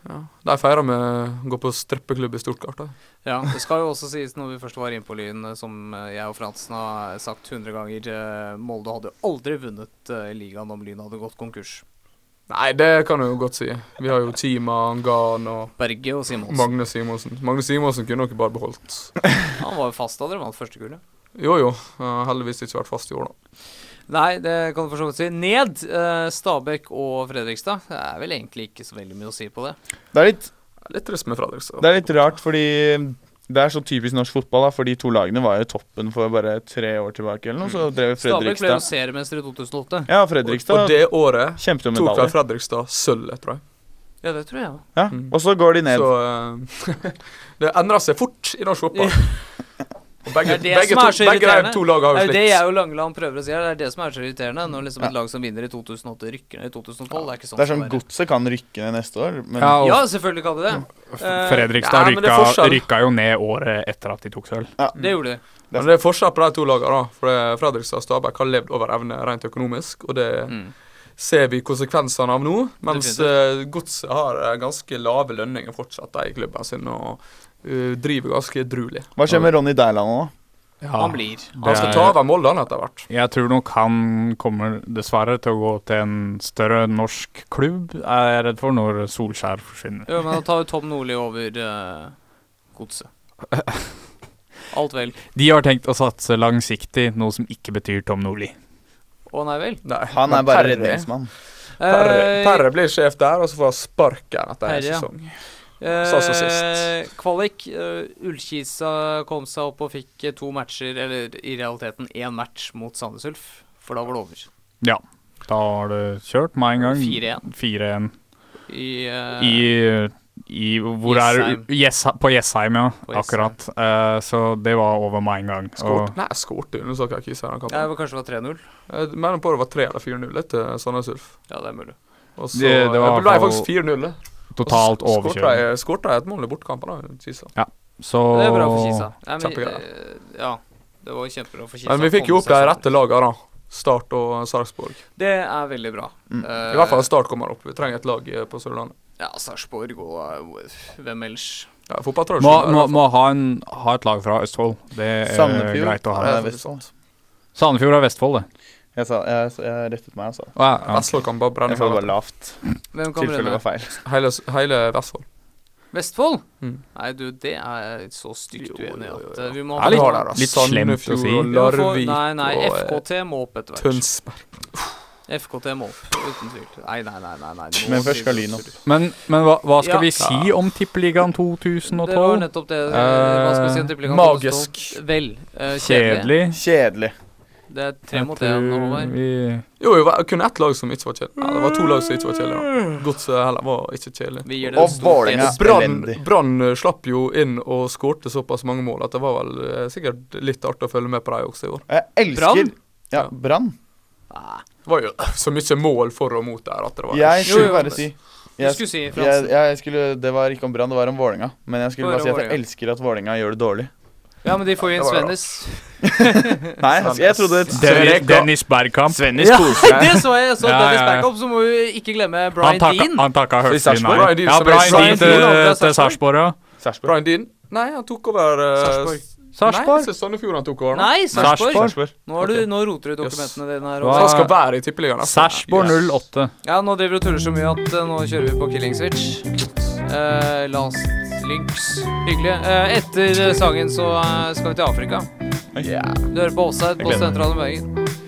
[SPEAKER 3] Ja. De feira med å gå på strippeklubb i Stortgart. Da.
[SPEAKER 1] Ja, det skal jo også sies når vi først var inne på Lyn, eh, som eh, jeg og Fransen har sagt 100 ganger, eh, Molde hadde aldri vunnet eh, ligaen om Lyn hadde gått konkurs.
[SPEAKER 3] Nei, det kan du jo godt si. Vi har jo Tima, Ngan og
[SPEAKER 1] Berge og Simonsen.
[SPEAKER 3] Magne Simonsen. Magne Simonsen kunne dere bare beholdt.
[SPEAKER 1] Han var jo fast da dere vant første gullet.
[SPEAKER 3] Jo jo, heldigvis ikke vært fast i år, da.
[SPEAKER 1] Nei, det kan du for så vidt si. Ned eh, Stabæk og Fredrikstad. Det er vel egentlig ikke så veldig mye å si på det.
[SPEAKER 4] Det er litt,
[SPEAKER 3] Litt trist med Fredrikstad.
[SPEAKER 4] det er litt rart, fordi det er så typisk norsk fotball, da, for de to lagene var jo toppen for bare tre år tilbake eller noe, så drev
[SPEAKER 1] Stabæk ble jo
[SPEAKER 4] Fredrikstad
[SPEAKER 1] seriemester i 2008.
[SPEAKER 4] Ja, Fredrikstad
[SPEAKER 3] og det året tok vel. Fredrikstad sølvet, tror jeg.
[SPEAKER 1] Ja, det tror jeg òg.
[SPEAKER 4] Ja,
[SPEAKER 3] Mm.
[SPEAKER 4] og så går de ned.
[SPEAKER 3] Så uh, det endrer seg fort i norsk fotball. Og begge,
[SPEAKER 1] Det er det
[SPEAKER 3] begge,
[SPEAKER 1] som er så
[SPEAKER 3] begge to har
[SPEAKER 1] Det er
[SPEAKER 3] jo
[SPEAKER 1] jo det jeg og Langeland prøver å si her. Det er det som er så irriterende. Når liksom et lag som vinner i 2008, rykker ned i 2012. Det er ikke sånn
[SPEAKER 4] Det er sånn. Godset kan rykke ned neste år, men
[SPEAKER 2] Ja, og
[SPEAKER 1] Ja, selvfølgelig kan det det. Eh,
[SPEAKER 2] Fredrikstad
[SPEAKER 3] ja,
[SPEAKER 2] rykka, rykka jo ned året etter at de tok sølv.
[SPEAKER 1] Det gjorde de.
[SPEAKER 3] Men det er forskjell på de to lagene. For Fredrikstad og Stabæk har levd over evne rent økonomisk, og det
[SPEAKER 1] Mm.
[SPEAKER 3] ser vi konsekvensene av nå. Mens eh, Godset har eh, ganske lave lønninger fortsatt i klubben sin, og eh, driver ganske edruelig.
[SPEAKER 4] hva skjer med Ronny Deiland nå?
[SPEAKER 2] Ja,
[SPEAKER 1] Han blir.
[SPEAKER 3] Han skal ta
[SPEAKER 2] er-
[SPEAKER 3] over Molde han etter hvert.
[SPEAKER 2] Jeg tror nok han kommer dessverre til å gå til en større norsk klubb, er jeg redd for, når Solskjær forsvinner.
[SPEAKER 1] Jo, men da tar jo Tom Nordli over uh, godset. Alt vel.
[SPEAKER 2] De har tenkt å satse langsiktig, noe som ikke betyr Tom Nordli.
[SPEAKER 1] Å nei vel.
[SPEAKER 3] Nei,
[SPEAKER 4] Han er bare redningsmann.
[SPEAKER 3] Perre,
[SPEAKER 1] Eh,
[SPEAKER 3] Perre blir sjef der, og så får han sparken etter en sesong.
[SPEAKER 1] Eh,
[SPEAKER 3] sa så sist.
[SPEAKER 1] Kvalik. eh, Ullkisa kom seg opp og fikk eh, to matcher, eller i realiteten én match mot Sandnes Ulf. For da var det over.
[SPEAKER 2] Ja, da har det kjørt med en gang.
[SPEAKER 1] 4-1.
[SPEAKER 2] 4-1.
[SPEAKER 1] I, uh,
[SPEAKER 2] I, i Hvor
[SPEAKER 1] Jessheim.
[SPEAKER 2] er yes, På Jessheim, ja.
[SPEAKER 1] På
[SPEAKER 2] Akkurat. Uh, så det var over med en gang.
[SPEAKER 3] Skort,
[SPEAKER 2] Og,
[SPEAKER 3] Nei, skårte under Saka Kisa i
[SPEAKER 1] ja, det var kanskje det var 3-0.
[SPEAKER 3] Jeg mener på det var 3 eller 4-0 etter Sandnes Ulf.
[SPEAKER 1] Ja, det er mulig.
[SPEAKER 3] Og så
[SPEAKER 2] Det- det var
[SPEAKER 3] ble faktisk 4-0.
[SPEAKER 2] Totalt overkjøring.
[SPEAKER 3] Skårte de et mål i bortekampen, da, Kisa.
[SPEAKER 2] Så
[SPEAKER 1] Det er bra for Kisa. Ja, men,
[SPEAKER 3] Kjempegreier.
[SPEAKER 1] eh, ja, det var kjempebra for Kisa.
[SPEAKER 3] Men vi fikk jo opp de rette lagene, da. Start og Sarpsborg.
[SPEAKER 1] Det er veldig bra.
[SPEAKER 4] Mm.
[SPEAKER 1] Eh,
[SPEAKER 3] I hvert fall Start kommer opp. Vi trenger et lag eh, på Sørlandet.
[SPEAKER 1] Ja, Sarpsborg og hvem ellers?
[SPEAKER 3] Ja,
[SPEAKER 2] må, må, må ha, en, ha et lag fra Østfold. Det er
[SPEAKER 4] Sandefjord
[SPEAKER 2] greit å ha. Sandefjord er Vestfold, det.
[SPEAKER 4] Jeg, sa, jeg, jeg rettet meg, altså.
[SPEAKER 2] Ja, ja.
[SPEAKER 3] Vestfold kan bare brenne
[SPEAKER 4] Jeg sa det var lavt.
[SPEAKER 1] Hvem kommer
[SPEAKER 4] Tilfellet
[SPEAKER 1] inn
[SPEAKER 4] var feil.
[SPEAKER 3] hele, hele Vestfold.
[SPEAKER 1] Vestfold?
[SPEAKER 3] Mm.
[SPEAKER 1] Nei, du, det er så stygt uenig at eh, vi må ha
[SPEAKER 2] litt-
[SPEAKER 3] der,
[SPEAKER 2] litt slemt å si.
[SPEAKER 3] Larvik
[SPEAKER 1] Nei, nei,
[SPEAKER 3] eh,
[SPEAKER 1] FKT må opp etter hvert.
[SPEAKER 3] Tønsberg.
[SPEAKER 1] FKT må opp, uten tvil. Nei, nei, nei. nei, nei.
[SPEAKER 4] Men først skal Lyn opp.
[SPEAKER 2] Men, men hva, hva skal
[SPEAKER 1] Ja.
[SPEAKER 2] vi si om Tippeligaen 2012?
[SPEAKER 1] Det var nettopp det. eh, Hva skal vi si om Tippeligaen
[SPEAKER 3] magisk.
[SPEAKER 1] Vel, Uh, kjedelig.
[SPEAKER 2] Kjedelig.
[SPEAKER 4] Kjedelig.
[SPEAKER 1] Det er tre mot én, Håvard.
[SPEAKER 2] vi-
[SPEAKER 3] Jo, jo, var- kun ett lag som ikke var kjedelig. Ja, det var to lag som ikke var kjedelige. da. Godset heller var ikke kjedelig.
[SPEAKER 1] Vi gir det
[SPEAKER 4] Og Vålerenga.
[SPEAKER 3] Brann eh, slapp jo inn og skårte såpass mange mål at det var vel eh, sikkert litt artig å følge med på dem også i år.
[SPEAKER 4] Jeg elsker
[SPEAKER 1] Brann?
[SPEAKER 4] Ja, Brann.
[SPEAKER 1] Ah,
[SPEAKER 3] Det var jo så mye mål for og mot der at det var
[SPEAKER 4] Jeg skulle
[SPEAKER 1] jo,
[SPEAKER 4] bare si
[SPEAKER 1] Du
[SPEAKER 4] jeg,
[SPEAKER 1] skulle si
[SPEAKER 4] jeg, jeg skulle, Det var ikke om Brann, det var om Vålerenga. Men jeg skulle bare si at jeg elsker at Vålerenga gjør det dårlig.
[SPEAKER 1] Ja, men de får jo inn. Svennis.
[SPEAKER 4] Nei, altså, jeg trodde
[SPEAKER 2] Dennis, Dennis Bergkamp.
[SPEAKER 4] Svennis
[SPEAKER 1] Ja,
[SPEAKER 4] koser
[SPEAKER 1] det så jeg. Så
[SPEAKER 2] Ja,
[SPEAKER 1] Dennis. Bergkamp, så må vi ikke glemme
[SPEAKER 2] Han
[SPEAKER 1] Brian Dean.
[SPEAKER 2] han takka høflig nei. Ja, Brian Dean til, til Sarpsborg, ja.
[SPEAKER 3] Brian Dean? Nei, han tok over uh,
[SPEAKER 1] Sarpsborg.
[SPEAKER 3] Nei, Sandefjord han tok over.
[SPEAKER 1] Nei, Sarpsborg. Nå, du, nå roter du dokumentene dine her.
[SPEAKER 2] Hva-
[SPEAKER 3] Så han skal være i tippeligaen. altså.
[SPEAKER 2] Sarpsborg 08.
[SPEAKER 1] Ja, nå driver du og tuller så mye at uh, nå kjører vi på Killing Switch. Eh, last links. Hyggelig. Eh, etter sangen så eh, skal vi til Afrika.
[SPEAKER 4] Ja.
[SPEAKER 1] Du hører på Offside på
[SPEAKER 4] Jeg gleder meg.
[SPEAKER 1] Studentradioen Bergen.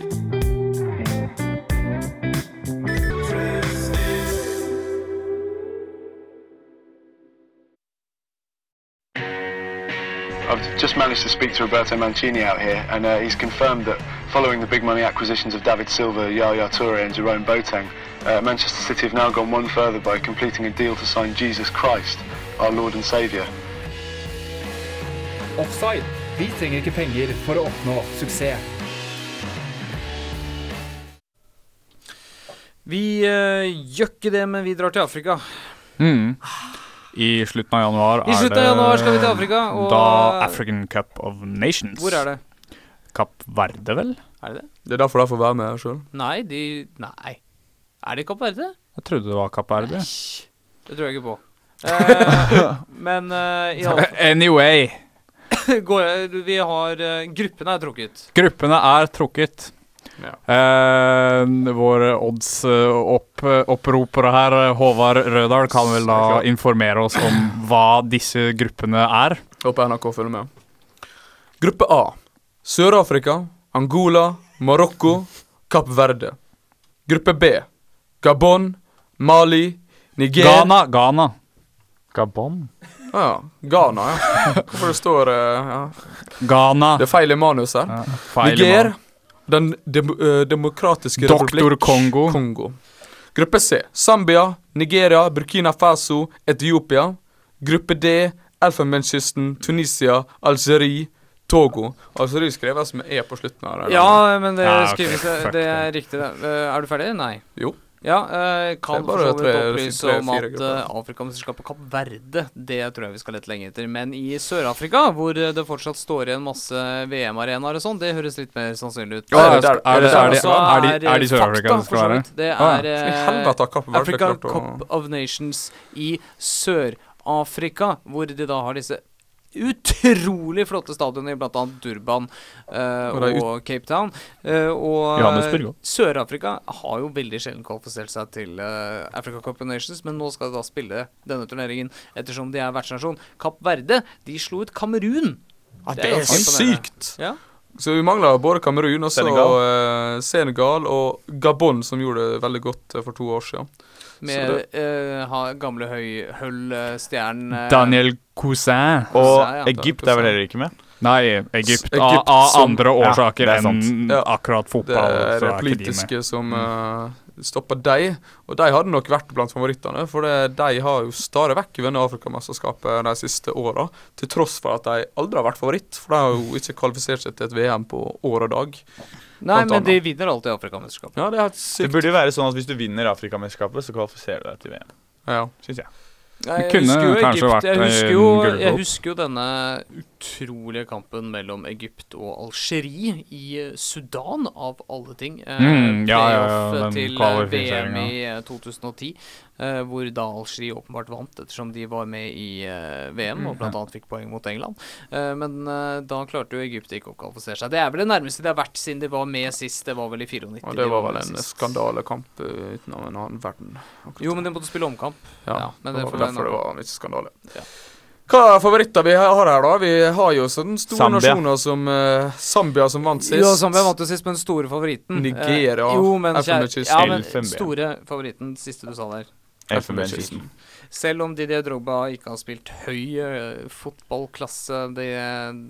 [SPEAKER 8] I've just managed to speak to Roberto Mancini out here, and uh, he's confirmed that following the big money acquisitions of David Silva, Yaya Toure, and Jerome Boateng, uh, Manchester City have now gone one further by completing a deal to sign Jesus Christ, our Lord and Savior.
[SPEAKER 9] Offside. Vi trenger ikke penger for å oppnå suksess.
[SPEAKER 1] Vi uh, gjør ikke det, men vi drar til Afrika.
[SPEAKER 2] Mm. I slutten av januar
[SPEAKER 1] I slutten av januar skal vi til Afrika, og-
[SPEAKER 2] da African Cup of Nations.
[SPEAKER 1] Hvor er det?
[SPEAKER 2] Kapp Verde, vel?
[SPEAKER 1] Er det det?
[SPEAKER 3] Det er derfor de får være med sjøl.
[SPEAKER 1] Nei, de Nei. Er det Kapp Verde?
[SPEAKER 2] Jeg trodde det var Kapp Verde.
[SPEAKER 1] Det tror jeg ikke på. Eh, men eh, i alle fall
[SPEAKER 2] Anyway.
[SPEAKER 1] går, Vi har uh, Gruppene er trukket.
[SPEAKER 2] Gruppene er trukket.
[SPEAKER 3] Ja.
[SPEAKER 2] Uh, vår odds-opproper her, Håvard Rødahl, kan vel da informere oss om hva disse gruppene er.
[SPEAKER 3] Håper NRK følger med. Gruppe A. Sør-Afrika, Angola, Marokko, Kapp Verde. Gruppe B. Gabon, Mali, Niger
[SPEAKER 2] Ghana. Ghana. Gabon?
[SPEAKER 3] Ah, ja. Ghana, ja. Hvorfor det står uh, ja.
[SPEAKER 2] Ghana.
[SPEAKER 3] Det er feil i manus her.
[SPEAKER 2] Ja, feil
[SPEAKER 3] Niger. Den de uh, demokratiske
[SPEAKER 2] Doktor
[SPEAKER 3] republikk
[SPEAKER 2] Kongo.
[SPEAKER 3] Kongo. Gruppe C. Zambia, Nigeria, Burkina Faso, Etiopia. Gruppe D. Elfenbenskysten, Tunisia, Algerie, Togo. Algerie skreves med E på slutten her.
[SPEAKER 1] Ja, men det
[SPEAKER 2] Ja, okay,
[SPEAKER 1] skrives Det er riktig, det. Eh, er du ferdig? Nei.
[SPEAKER 3] Jo.
[SPEAKER 1] Ja, eh, kan for så vidt opplyse om at uh, Afrikamesterskapet Kapp Verde, det tror jeg vi skal lete lenge etter. Men i Sør-Afrika, hvor eh, det fortsatt står igjen masse VM-arenaer og sånn, det høres litt mer sannsynlig ut.
[SPEAKER 3] Ja,
[SPEAKER 2] er,
[SPEAKER 3] det er-
[SPEAKER 2] det, er, de,
[SPEAKER 1] Så
[SPEAKER 2] er, de, er
[SPEAKER 1] eh,
[SPEAKER 2] Sør-Afrika
[SPEAKER 1] som
[SPEAKER 2] det skal være?
[SPEAKER 1] Det
[SPEAKER 2] Ah,
[SPEAKER 1] er eh, Africa Cup of Nations i Sør-Afrika, hvor de da har disse utrolig flotte stadioner, i bl.a. Durban uh,
[SPEAKER 3] Og
[SPEAKER 1] Cape Town. Uh, og Sør-Afrika har jo veldig sjelden kvalifisert seg til uh, Africa Cup of Nations, men nå skal de da spille denne turneringen ettersom de er vertsnasjon. Kapp Verde de slo ut Kamerun.
[SPEAKER 3] Ja,
[SPEAKER 1] Det
[SPEAKER 3] det
[SPEAKER 1] er
[SPEAKER 3] er sykt!
[SPEAKER 1] Ja.
[SPEAKER 3] Så vi mangler både Kamerun og
[SPEAKER 4] Senegal.
[SPEAKER 3] eh, Senegal og Gabon, som gjorde det veldig godt eh, for to år siden.
[SPEAKER 1] Med eh, ha, gamle høyhull-stjernen uh,
[SPEAKER 2] Daniel Cousin.
[SPEAKER 4] Og
[SPEAKER 1] Ja, ja.
[SPEAKER 4] Egypt er vel heller ikke med?
[SPEAKER 2] Nei, Egypt.
[SPEAKER 3] Egypt
[SPEAKER 2] Av, av
[SPEAKER 3] som-
[SPEAKER 2] andre årsaker
[SPEAKER 4] det er
[SPEAKER 2] enn
[SPEAKER 3] Ja.
[SPEAKER 2] akkurat
[SPEAKER 3] Det
[SPEAKER 2] fotball.
[SPEAKER 3] er det
[SPEAKER 2] er ikke de
[SPEAKER 3] politiske som uh, stopper deg. Og de hadde nok vært blant favorittene, for det, de har jo stadig vekk vunnet Afrikamesterskapet de siste åra. Til tross for at de aldri har vært favoritt, for de har jo ikke kvalifisert seg til et VM på år og dag.
[SPEAKER 1] Nei, men de vinner alltid Afrikamesterskapet.
[SPEAKER 3] Ja, det er helt
[SPEAKER 4] Det burde jo være sånn at hvis du vinner Afrikamesterskapet, så kvalifiserer du deg til VM.
[SPEAKER 3] Ja.
[SPEAKER 4] Syns jeg.
[SPEAKER 1] Jeg husker jo Egypt,
[SPEAKER 2] vært
[SPEAKER 1] jeg husker, jo, jeg husker jo denne utrolige kampen mellom Egypt og Algerie i eh, Sudan, av alle ting. Eh,
[SPEAKER 2] Mm, ja, ja, ja, den
[SPEAKER 1] til eh, VM i eh, 2010, eh, hvor da Algerie åpenbart vant, ettersom de var med i eh, VM og blant annet fikk poeng mot England. Eh, men eh, da klarte jo Egypt ikke å kvalifisere seg. Det er vel det nærmeste de har vært siden de var med sist. Det var vel i 94.
[SPEAKER 3] Og det var vel en skandalekamp utenom en annen verden. akkurat.
[SPEAKER 1] Jo, men de måtte spille omkamp.
[SPEAKER 3] Ja,
[SPEAKER 1] ja, men
[SPEAKER 3] det
[SPEAKER 1] det
[SPEAKER 3] var derfor det var en skandale.
[SPEAKER 1] Ja.
[SPEAKER 3] Hva er favoritter vi har her, da? Vi har jo sånne store
[SPEAKER 4] Zambia.
[SPEAKER 3] nasjoner som uh, Zambia, som vant sist.
[SPEAKER 1] Ja, Zambia vant jo sist, men store favoritten
[SPEAKER 3] Nigeria,
[SPEAKER 1] Uh, Jo, men kjære, ja, men store favoritten, siste du sa der.
[SPEAKER 4] Elfenbenskysten.
[SPEAKER 1] Selv om Didier Drogba ikke har spilt høy uh, fotballklasse det,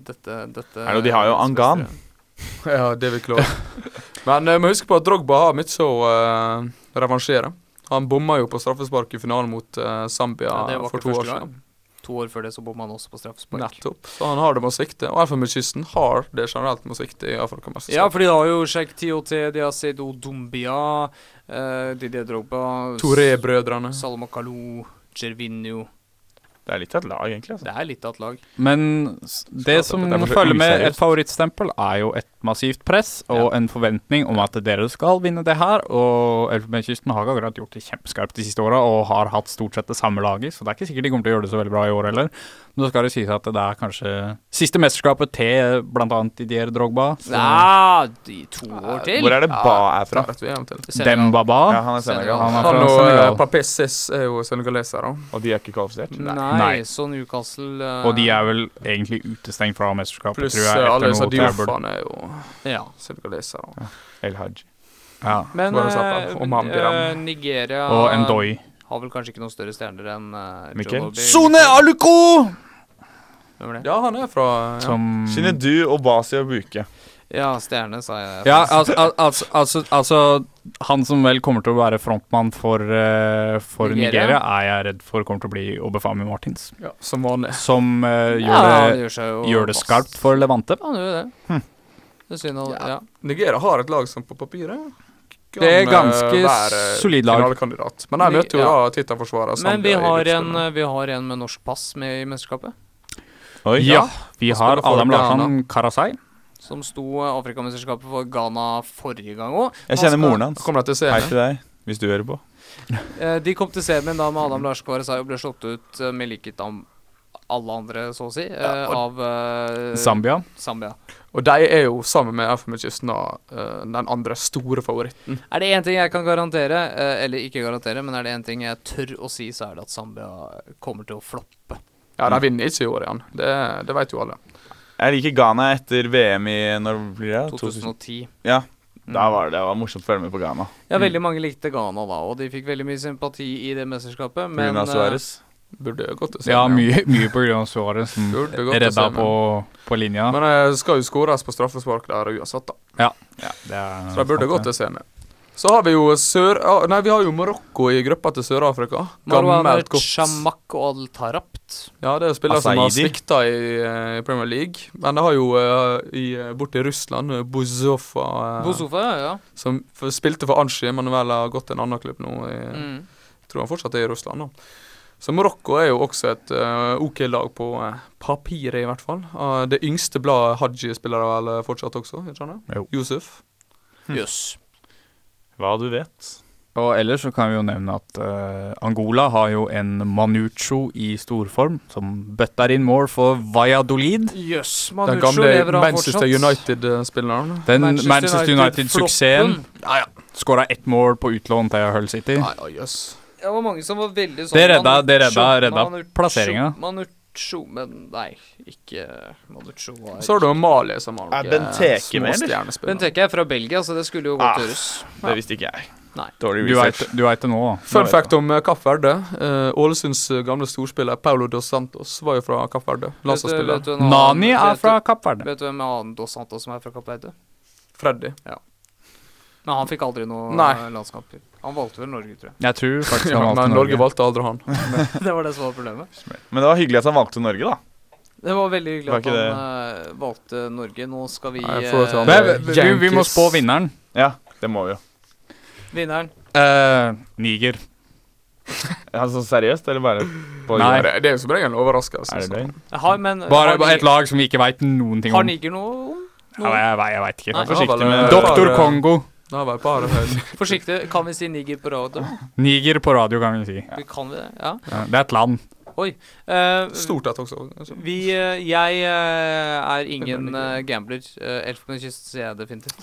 [SPEAKER 1] dette, dette
[SPEAKER 4] Er det, de har jo Angan.
[SPEAKER 3] Ja, det vil klare. Men uh, må huske på at Drogba har mye å uh, revansjere. Han bomma jo på straffespark i finalen mot uh, Zambia
[SPEAKER 1] Ja,
[SPEAKER 3] for to år siden.
[SPEAKER 1] To år før det så bomma han også på straffespark.
[SPEAKER 3] Nettopp. Så han har det med å svikte. Og Elfenbenskysten har det generelt med å svikte i Afrikamesterskapet.
[SPEAKER 1] Ja, for de har jo Sjekk TOT, de har Seydou Dumbia, eh, Didier Drogba
[SPEAKER 3] Touré-brødrene.
[SPEAKER 1] Salomon Kalou, Gervinho
[SPEAKER 4] Det er litt av et lag, egentlig. altså.
[SPEAKER 1] Det er litt av et lag.
[SPEAKER 2] Men det som
[SPEAKER 4] det er
[SPEAKER 2] følger med et favorittstempel, er jo et massivt press og en forventning om at dere skal vinne det her. Og Elfenbenskysten har akkurat gjort det kjempeskarpt de siste åra og har hatt stort sett det samme laget, så det er ikke sikkert de kommer til å gjøre det så veldig bra i år heller. Men så skal det sies at det er kanskje siste mesterskapet til bl.a. Didier Drogba. så-
[SPEAKER 1] Ja, de to år til.
[SPEAKER 4] Hvor er det Ba er fra?
[SPEAKER 1] Ja.
[SPEAKER 2] Dembaba.
[SPEAKER 4] Ja, han er Senegal.
[SPEAKER 2] Han er fra Senegal.
[SPEAKER 3] Han og Papissis er jo senegalesere.
[SPEAKER 4] Og de er ikke kvalifisert?
[SPEAKER 1] Nei,
[SPEAKER 2] Nei.
[SPEAKER 1] så Newcastle uh,
[SPEAKER 2] Og de er vel egentlig utestengt fra mesterskapet,
[SPEAKER 3] Pluss
[SPEAKER 2] tror jeg,
[SPEAKER 3] alle disse. Dioffene er jo
[SPEAKER 1] Ja.
[SPEAKER 3] senegalesere.
[SPEAKER 4] El Hajj.
[SPEAKER 2] Ja.
[SPEAKER 1] Men uh, Nigeria
[SPEAKER 2] Og Ndoi.
[SPEAKER 1] har vel kanskje ikke noen større stjerner enn uh,
[SPEAKER 4] Mikkel?
[SPEAKER 2] Sone Aluko!
[SPEAKER 1] Hvem er det?
[SPEAKER 3] Ja, han er fra ja.
[SPEAKER 2] Som
[SPEAKER 4] Shinedu, Obasi og Buke.
[SPEAKER 1] Ja, stjerne, sa jeg.
[SPEAKER 2] Ja, altså, altså, altså, altså Han som vel kommer til å være frontmann for, uh, for
[SPEAKER 1] Nigeria?
[SPEAKER 2] Nigeria, er jeg redd for kommer til å bli Obefami Martins.
[SPEAKER 3] ja, som vanlig.
[SPEAKER 2] Som uh, gjør,
[SPEAKER 1] Ja,
[SPEAKER 2] det,
[SPEAKER 1] gjør
[SPEAKER 2] gjør det skarpt for Levante.
[SPEAKER 1] Han gjør det. det. Det synes synd
[SPEAKER 3] Ja.
[SPEAKER 1] ja.
[SPEAKER 3] Nigeria har et lag som på papiret kan,
[SPEAKER 2] Det er
[SPEAKER 3] eh,
[SPEAKER 2] ganske
[SPEAKER 3] være
[SPEAKER 2] solid lag.
[SPEAKER 3] finalekandidat. Men jeg møter jo
[SPEAKER 1] Ja.
[SPEAKER 3] da tittelforsvarer
[SPEAKER 1] Men vi har, en, vi har en med norsk pass med i mesterskapet.
[SPEAKER 4] Oi.
[SPEAKER 2] Ja, vi
[SPEAKER 3] Og
[SPEAKER 2] har Adam. Larsson Karasai.
[SPEAKER 1] Som sto eh, Afrikamesterskapet for Ghana forrige gang òg.
[SPEAKER 4] Jeg kjenner moren hans.
[SPEAKER 3] Kommer de til
[SPEAKER 4] Hei til deg, hvis du hører på.
[SPEAKER 1] Eh, De kom til semien da med Adam Lars Kvarasai og ble slått ut eh, med likhet av alle andre, så å si, eh,
[SPEAKER 3] Ja,
[SPEAKER 1] av uh,
[SPEAKER 2] Zambia.
[SPEAKER 1] Zambia.
[SPEAKER 3] Og de er jo sammen med da eh, den andre store favoritten.
[SPEAKER 1] Er det én ting jeg kan garantere, uh, eller ikke garantere, men er det én ting jeg tør å si, så er det at Zambia kommer til å floppe.
[SPEAKER 3] Ja, de vinner ikke i år igjen. Det, det vet jo alle.
[SPEAKER 4] Jeg liker Ghana etter VM i Når blir det?
[SPEAKER 1] 2010.
[SPEAKER 4] Ja,
[SPEAKER 1] Mm.
[SPEAKER 4] da var det, det var morsomt å følge med på Ghana.
[SPEAKER 1] Ja, veldig mange likte Ghana da, og de fikk veldig mye sympati i det mesterskapet, men
[SPEAKER 4] Pga.
[SPEAKER 1] eh,
[SPEAKER 4] Suárez.
[SPEAKER 3] Burde gått til
[SPEAKER 2] Ja, mye, mye på grunn av Suárez
[SPEAKER 3] til
[SPEAKER 2] redda på, på linja.
[SPEAKER 3] Men det skal jo skåres på straffespark der uansett, da.
[SPEAKER 2] Ja, det er
[SPEAKER 3] Så det burde gått til semi. Så har vi jo Sør... ah, Nei, vi har jo Marokko i gruppa til Sør-Afrika. Gammelt godt
[SPEAKER 1] Shamak og Al Tarapt.
[SPEAKER 3] Ja, det er spillere som har svikta i, eh, i Premier League. Men det har jo i, eh, borte i Russland Buzofa, Buzova, eh,
[SPEAKER 1] ja.
[SPEAKER 3] som spilte for Anshi, men vel har gått til en annen klubb nå. I,
[SPEAKER 1] Mm.
[SPEAKER 3] tror han fortsatt er i Russland, da. Så Marokko er jo også et OK lag på uh, papiret, i hvert fall. Uh, det yngste bladet Haji spiller vel fortsatt også, ikke sant?
[SPEAKER 2] Jo.
[SPEAKER 3] Yusuf.
[SPEAKER 1] Jøss.
[SPEAKER 4] Hva du vet.
[SPEAKER 2] Og ellers så kan vi jo nevne at uh, Angola har jo en Manucho i storform, som bøtter inn mål for Valladolid.
[SPEAKER 1] Jøss,
[SPEAKER 3] Den
[SPEAKER 1] Manucho
[SPEAKER 3] gamle
[SPEAKER 1] lever han
[SPEAKER 3] Manchester. United-spilleren.
[SPEAKER 2] Den Manchester United-suksessen
[SPEAKER 1] United-floppen.
[SPEAKER 2] ja, ja. skåra ett mål på utlån til Hull City.
[SPEAKER 3] Ja, ja, yes.
[SPEAKER 1] Det var mange som var veldig sånn
[SPEAKER 2] Det redda- det redda- redda plasseringa.
[SPEAKER 1] Manucho, men nei, ikke Manucho. var-
[SPEAKER 3] Så har du Mali som har
[SPEAKER 4] eller?
[SPEAKER 3] småstjernespillere.
[SPEAKER 1] Benteke er fra Belgia, så det skulle jo
[SPEAKER 4] Ah.
[SPEAKER 1] godt gjøres.
[SPEAKER 4] Det visste ikke jeg.
[SPEAKER 1] Nei.
[SPEAKER 4] Dårlig
[SPEAKER 2] Du
[SPEAKER 4] research.
[SPEAKER 2] du vet det nå, da.
[SPEAKER 3] Fun fact om uh, Kapp Verde. Eh, Ålesunds uh, gamle storspiller Paulo dos Santos var jo fra Kapp Verde. Landslagsspiller.
[SPEAKER 2] Nani er fra Kapp Verde.
[SPEAKER 1] Vet du hvem annen Dos Santos som er fra Kapp Verde?
[SPEAKER 3] Freddy.
[SPEAKER 1] Men han fikk aldri noe eh, landskamper. Han valgte vel Norge, tror jeg.
[SPEAKER 2] Jeg tror faktisk
[SPEAKER 3] Ja,
[SPEAKER 2] han valgte
[SPEAKER 3] men Norge
[SPEAKER 2] Norge.
[SPEAKER 3] valgte aldri han.
[SPEAKER 1] det var det som var problemet.
[SPEAKER 4] Men det var hyggelig at han valgte Norge, da.
[SPEAKER 1] Det var veldig hyggelig
[SPEAKER 4] Var
[SPEAKER 1] at han det? valgte Norge. Nå skal vi eh,
[SPEAKER 2] vi, vi, må spå vinneren.
[SPEAKER 4] Ja, det må vi jo.
[SPEAKER 1] Vinneren.
[SPEAKER 2] Eh, Niger.
[SPEAKER 4] Altså seriøst, eller bare på
[SPEAKER 2] Nei.
[SPEAKER 3] Det, det er jo som regel en overraskelse.
[SPEAKER 4] Er det
[SPEAKER 3] så.
[SPEAKER 4] løgn?
[SPEAKER 1] Har, men,
[SPEAKER 2] Bare
[SPEAKER 1] har,
[SPEAKER 2] et lag som vi ikke veit noen ting om. har.
[SPEAKER 1] Niger noe om?
[SPEAKER 2] Ja, jeg, jeg, veit ikke.
[SPEAKER 1] Vær
[SPEAKER 4] Forsiktig med
[SPEAKER 3] eh,
[SPEAKER 2] Doktor
[SPEAKER 3] bare- Har vært et par eh,
[SPEAKER 1] Forsiktig, kan vi si Niger på radio?
[SPEAKER 2] Niger på radio, kan vi si.
[SPEAKER 1] Vi kan vi det? Ja.
[SPEAKER 2] Ja, det er et land.
[SPEAKER 1] Oi.
[SPEAKER 3] Uh, Stortatt også. Altså.
[SPEAKER 1] Vi, uh, jeg uh, er ingen eh, gambler. Uh, Elfenbenskysten sier jeg definitivt.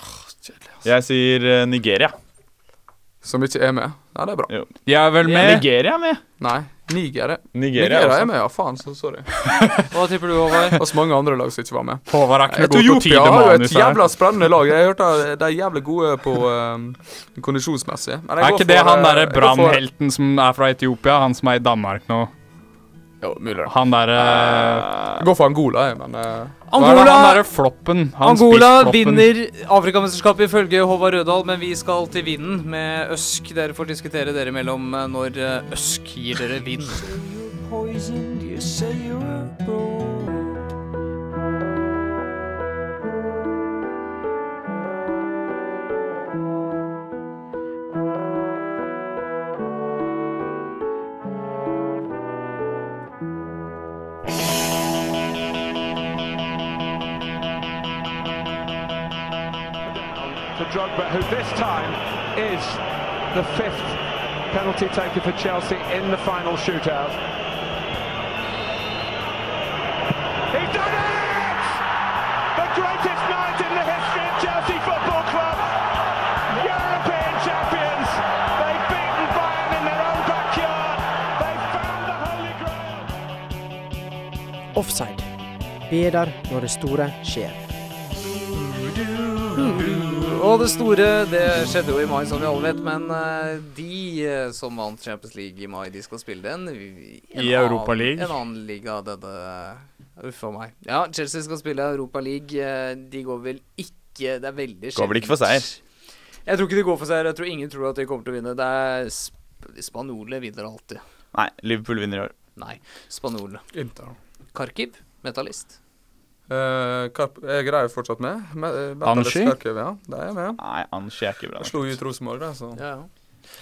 [SPEAKER 4] Jeg sier eh, Nigeria.
[SPEAKER 3] Som ikke er med. Ja, det er bra.
[SPEAKER 2] De er vel
[SPEAKER 1] Ja,
[SPEAKER 2] med.
[SPEAKER 4] Nigeria er med.
[SPEAKER 3] Nei, Niger er
[SPEAKER 4] Nigeria,
[SPEAKER 3] Nigeria er med, ja. Faen, så sorry.
[SPEAKER 1] Hva tipper du, Håvard?
[SPEAKER 3] Og så mange andre lag som ikke var med.
[SPEAKER 2] Håvard er ikke noe god til å
[SPEAKER 3] har jo et jævla spennende lag. Jeg hørte at de er jævlig gode på um, kondisjonsmessig. Men jeg
[SPEAKER 2] Er
[SPEAKER 3] går
[SPEAKER 2] ikke det han
[SPEAKER 3] eh,
[SPEAKER 2] derre
[SPEAKER 3] for-
[SPEAKER 2] brannhelten som er fra Etiopia? Han som er i Danmark nå?
[SPEAKER 3] Jo, mulig det.
[SPEAKER 2] Han derre
[SPEAKER 3] Jeg går for Angola, jeg, men eh,
[SPEAKER 1] Angola-
[SPEAKER 2] Han derre floppen. Han
[SPEAKER 1] Angola
[SPEAKER 2] spissfloppen.
[SPEAKER 1] vinner Afrikamesterskapet ifølge Håvard Rødahl, men vi skal til vinden med Øsk. Dere får diskutere dere imellom eh, når eh, Øsk gir dere vind.
[SPEAKER 10] to Drogba, who this time is the fifth penalty taker for Chelsea in the final shootout. He's done it! The greatest night in the history of Chelsea Football Club. European champions. They've beaten Bayern in their own backyard. They've found the Holy Grail.
[SPEAKER 7] Offside. Bedar når det store skjer.
[SPEAKER 1] Og det store, det skjedde jo i mai, som vi alle vet, men eh, de eh, som vant Champions League i mai, de skal spille den i, en
[SPEAKER 2] I Europa League.
[SPEAKER 1] En annen liga, denne Uff a meg. Ja, Chelsea skal spille Europa League. eh, De går vel ikke Det er veldig
[SPEAKER 4] Går vel ikke for seier?
[SPEAKER 1] Jeg tror ikke de går for seier. Jeg tror ingen tror at de kommer til å vinne. Det er sp Spanjolene vinner alltid.
[SPEAKER 4] Nei, Liverpool vinner i år.
[SPEAKER 1] Nei, spanjolene.
[SPEAKER 3] Inter.
[SPEAKER 1] Kharkiv, metallist.
[SPEAKER 3] Eh, er jo fortsatt med. med eh,
[SPEAKER 2] Anshi?
[SPEAKER 3] Ja. Det er jeg med.
[SPEAKER 4] Nei, Anshi er ikke bra.
[SPEAKER 3] Jeg slo ut Rosenborg, da, så
[SPEAKER 1] Ja, ja.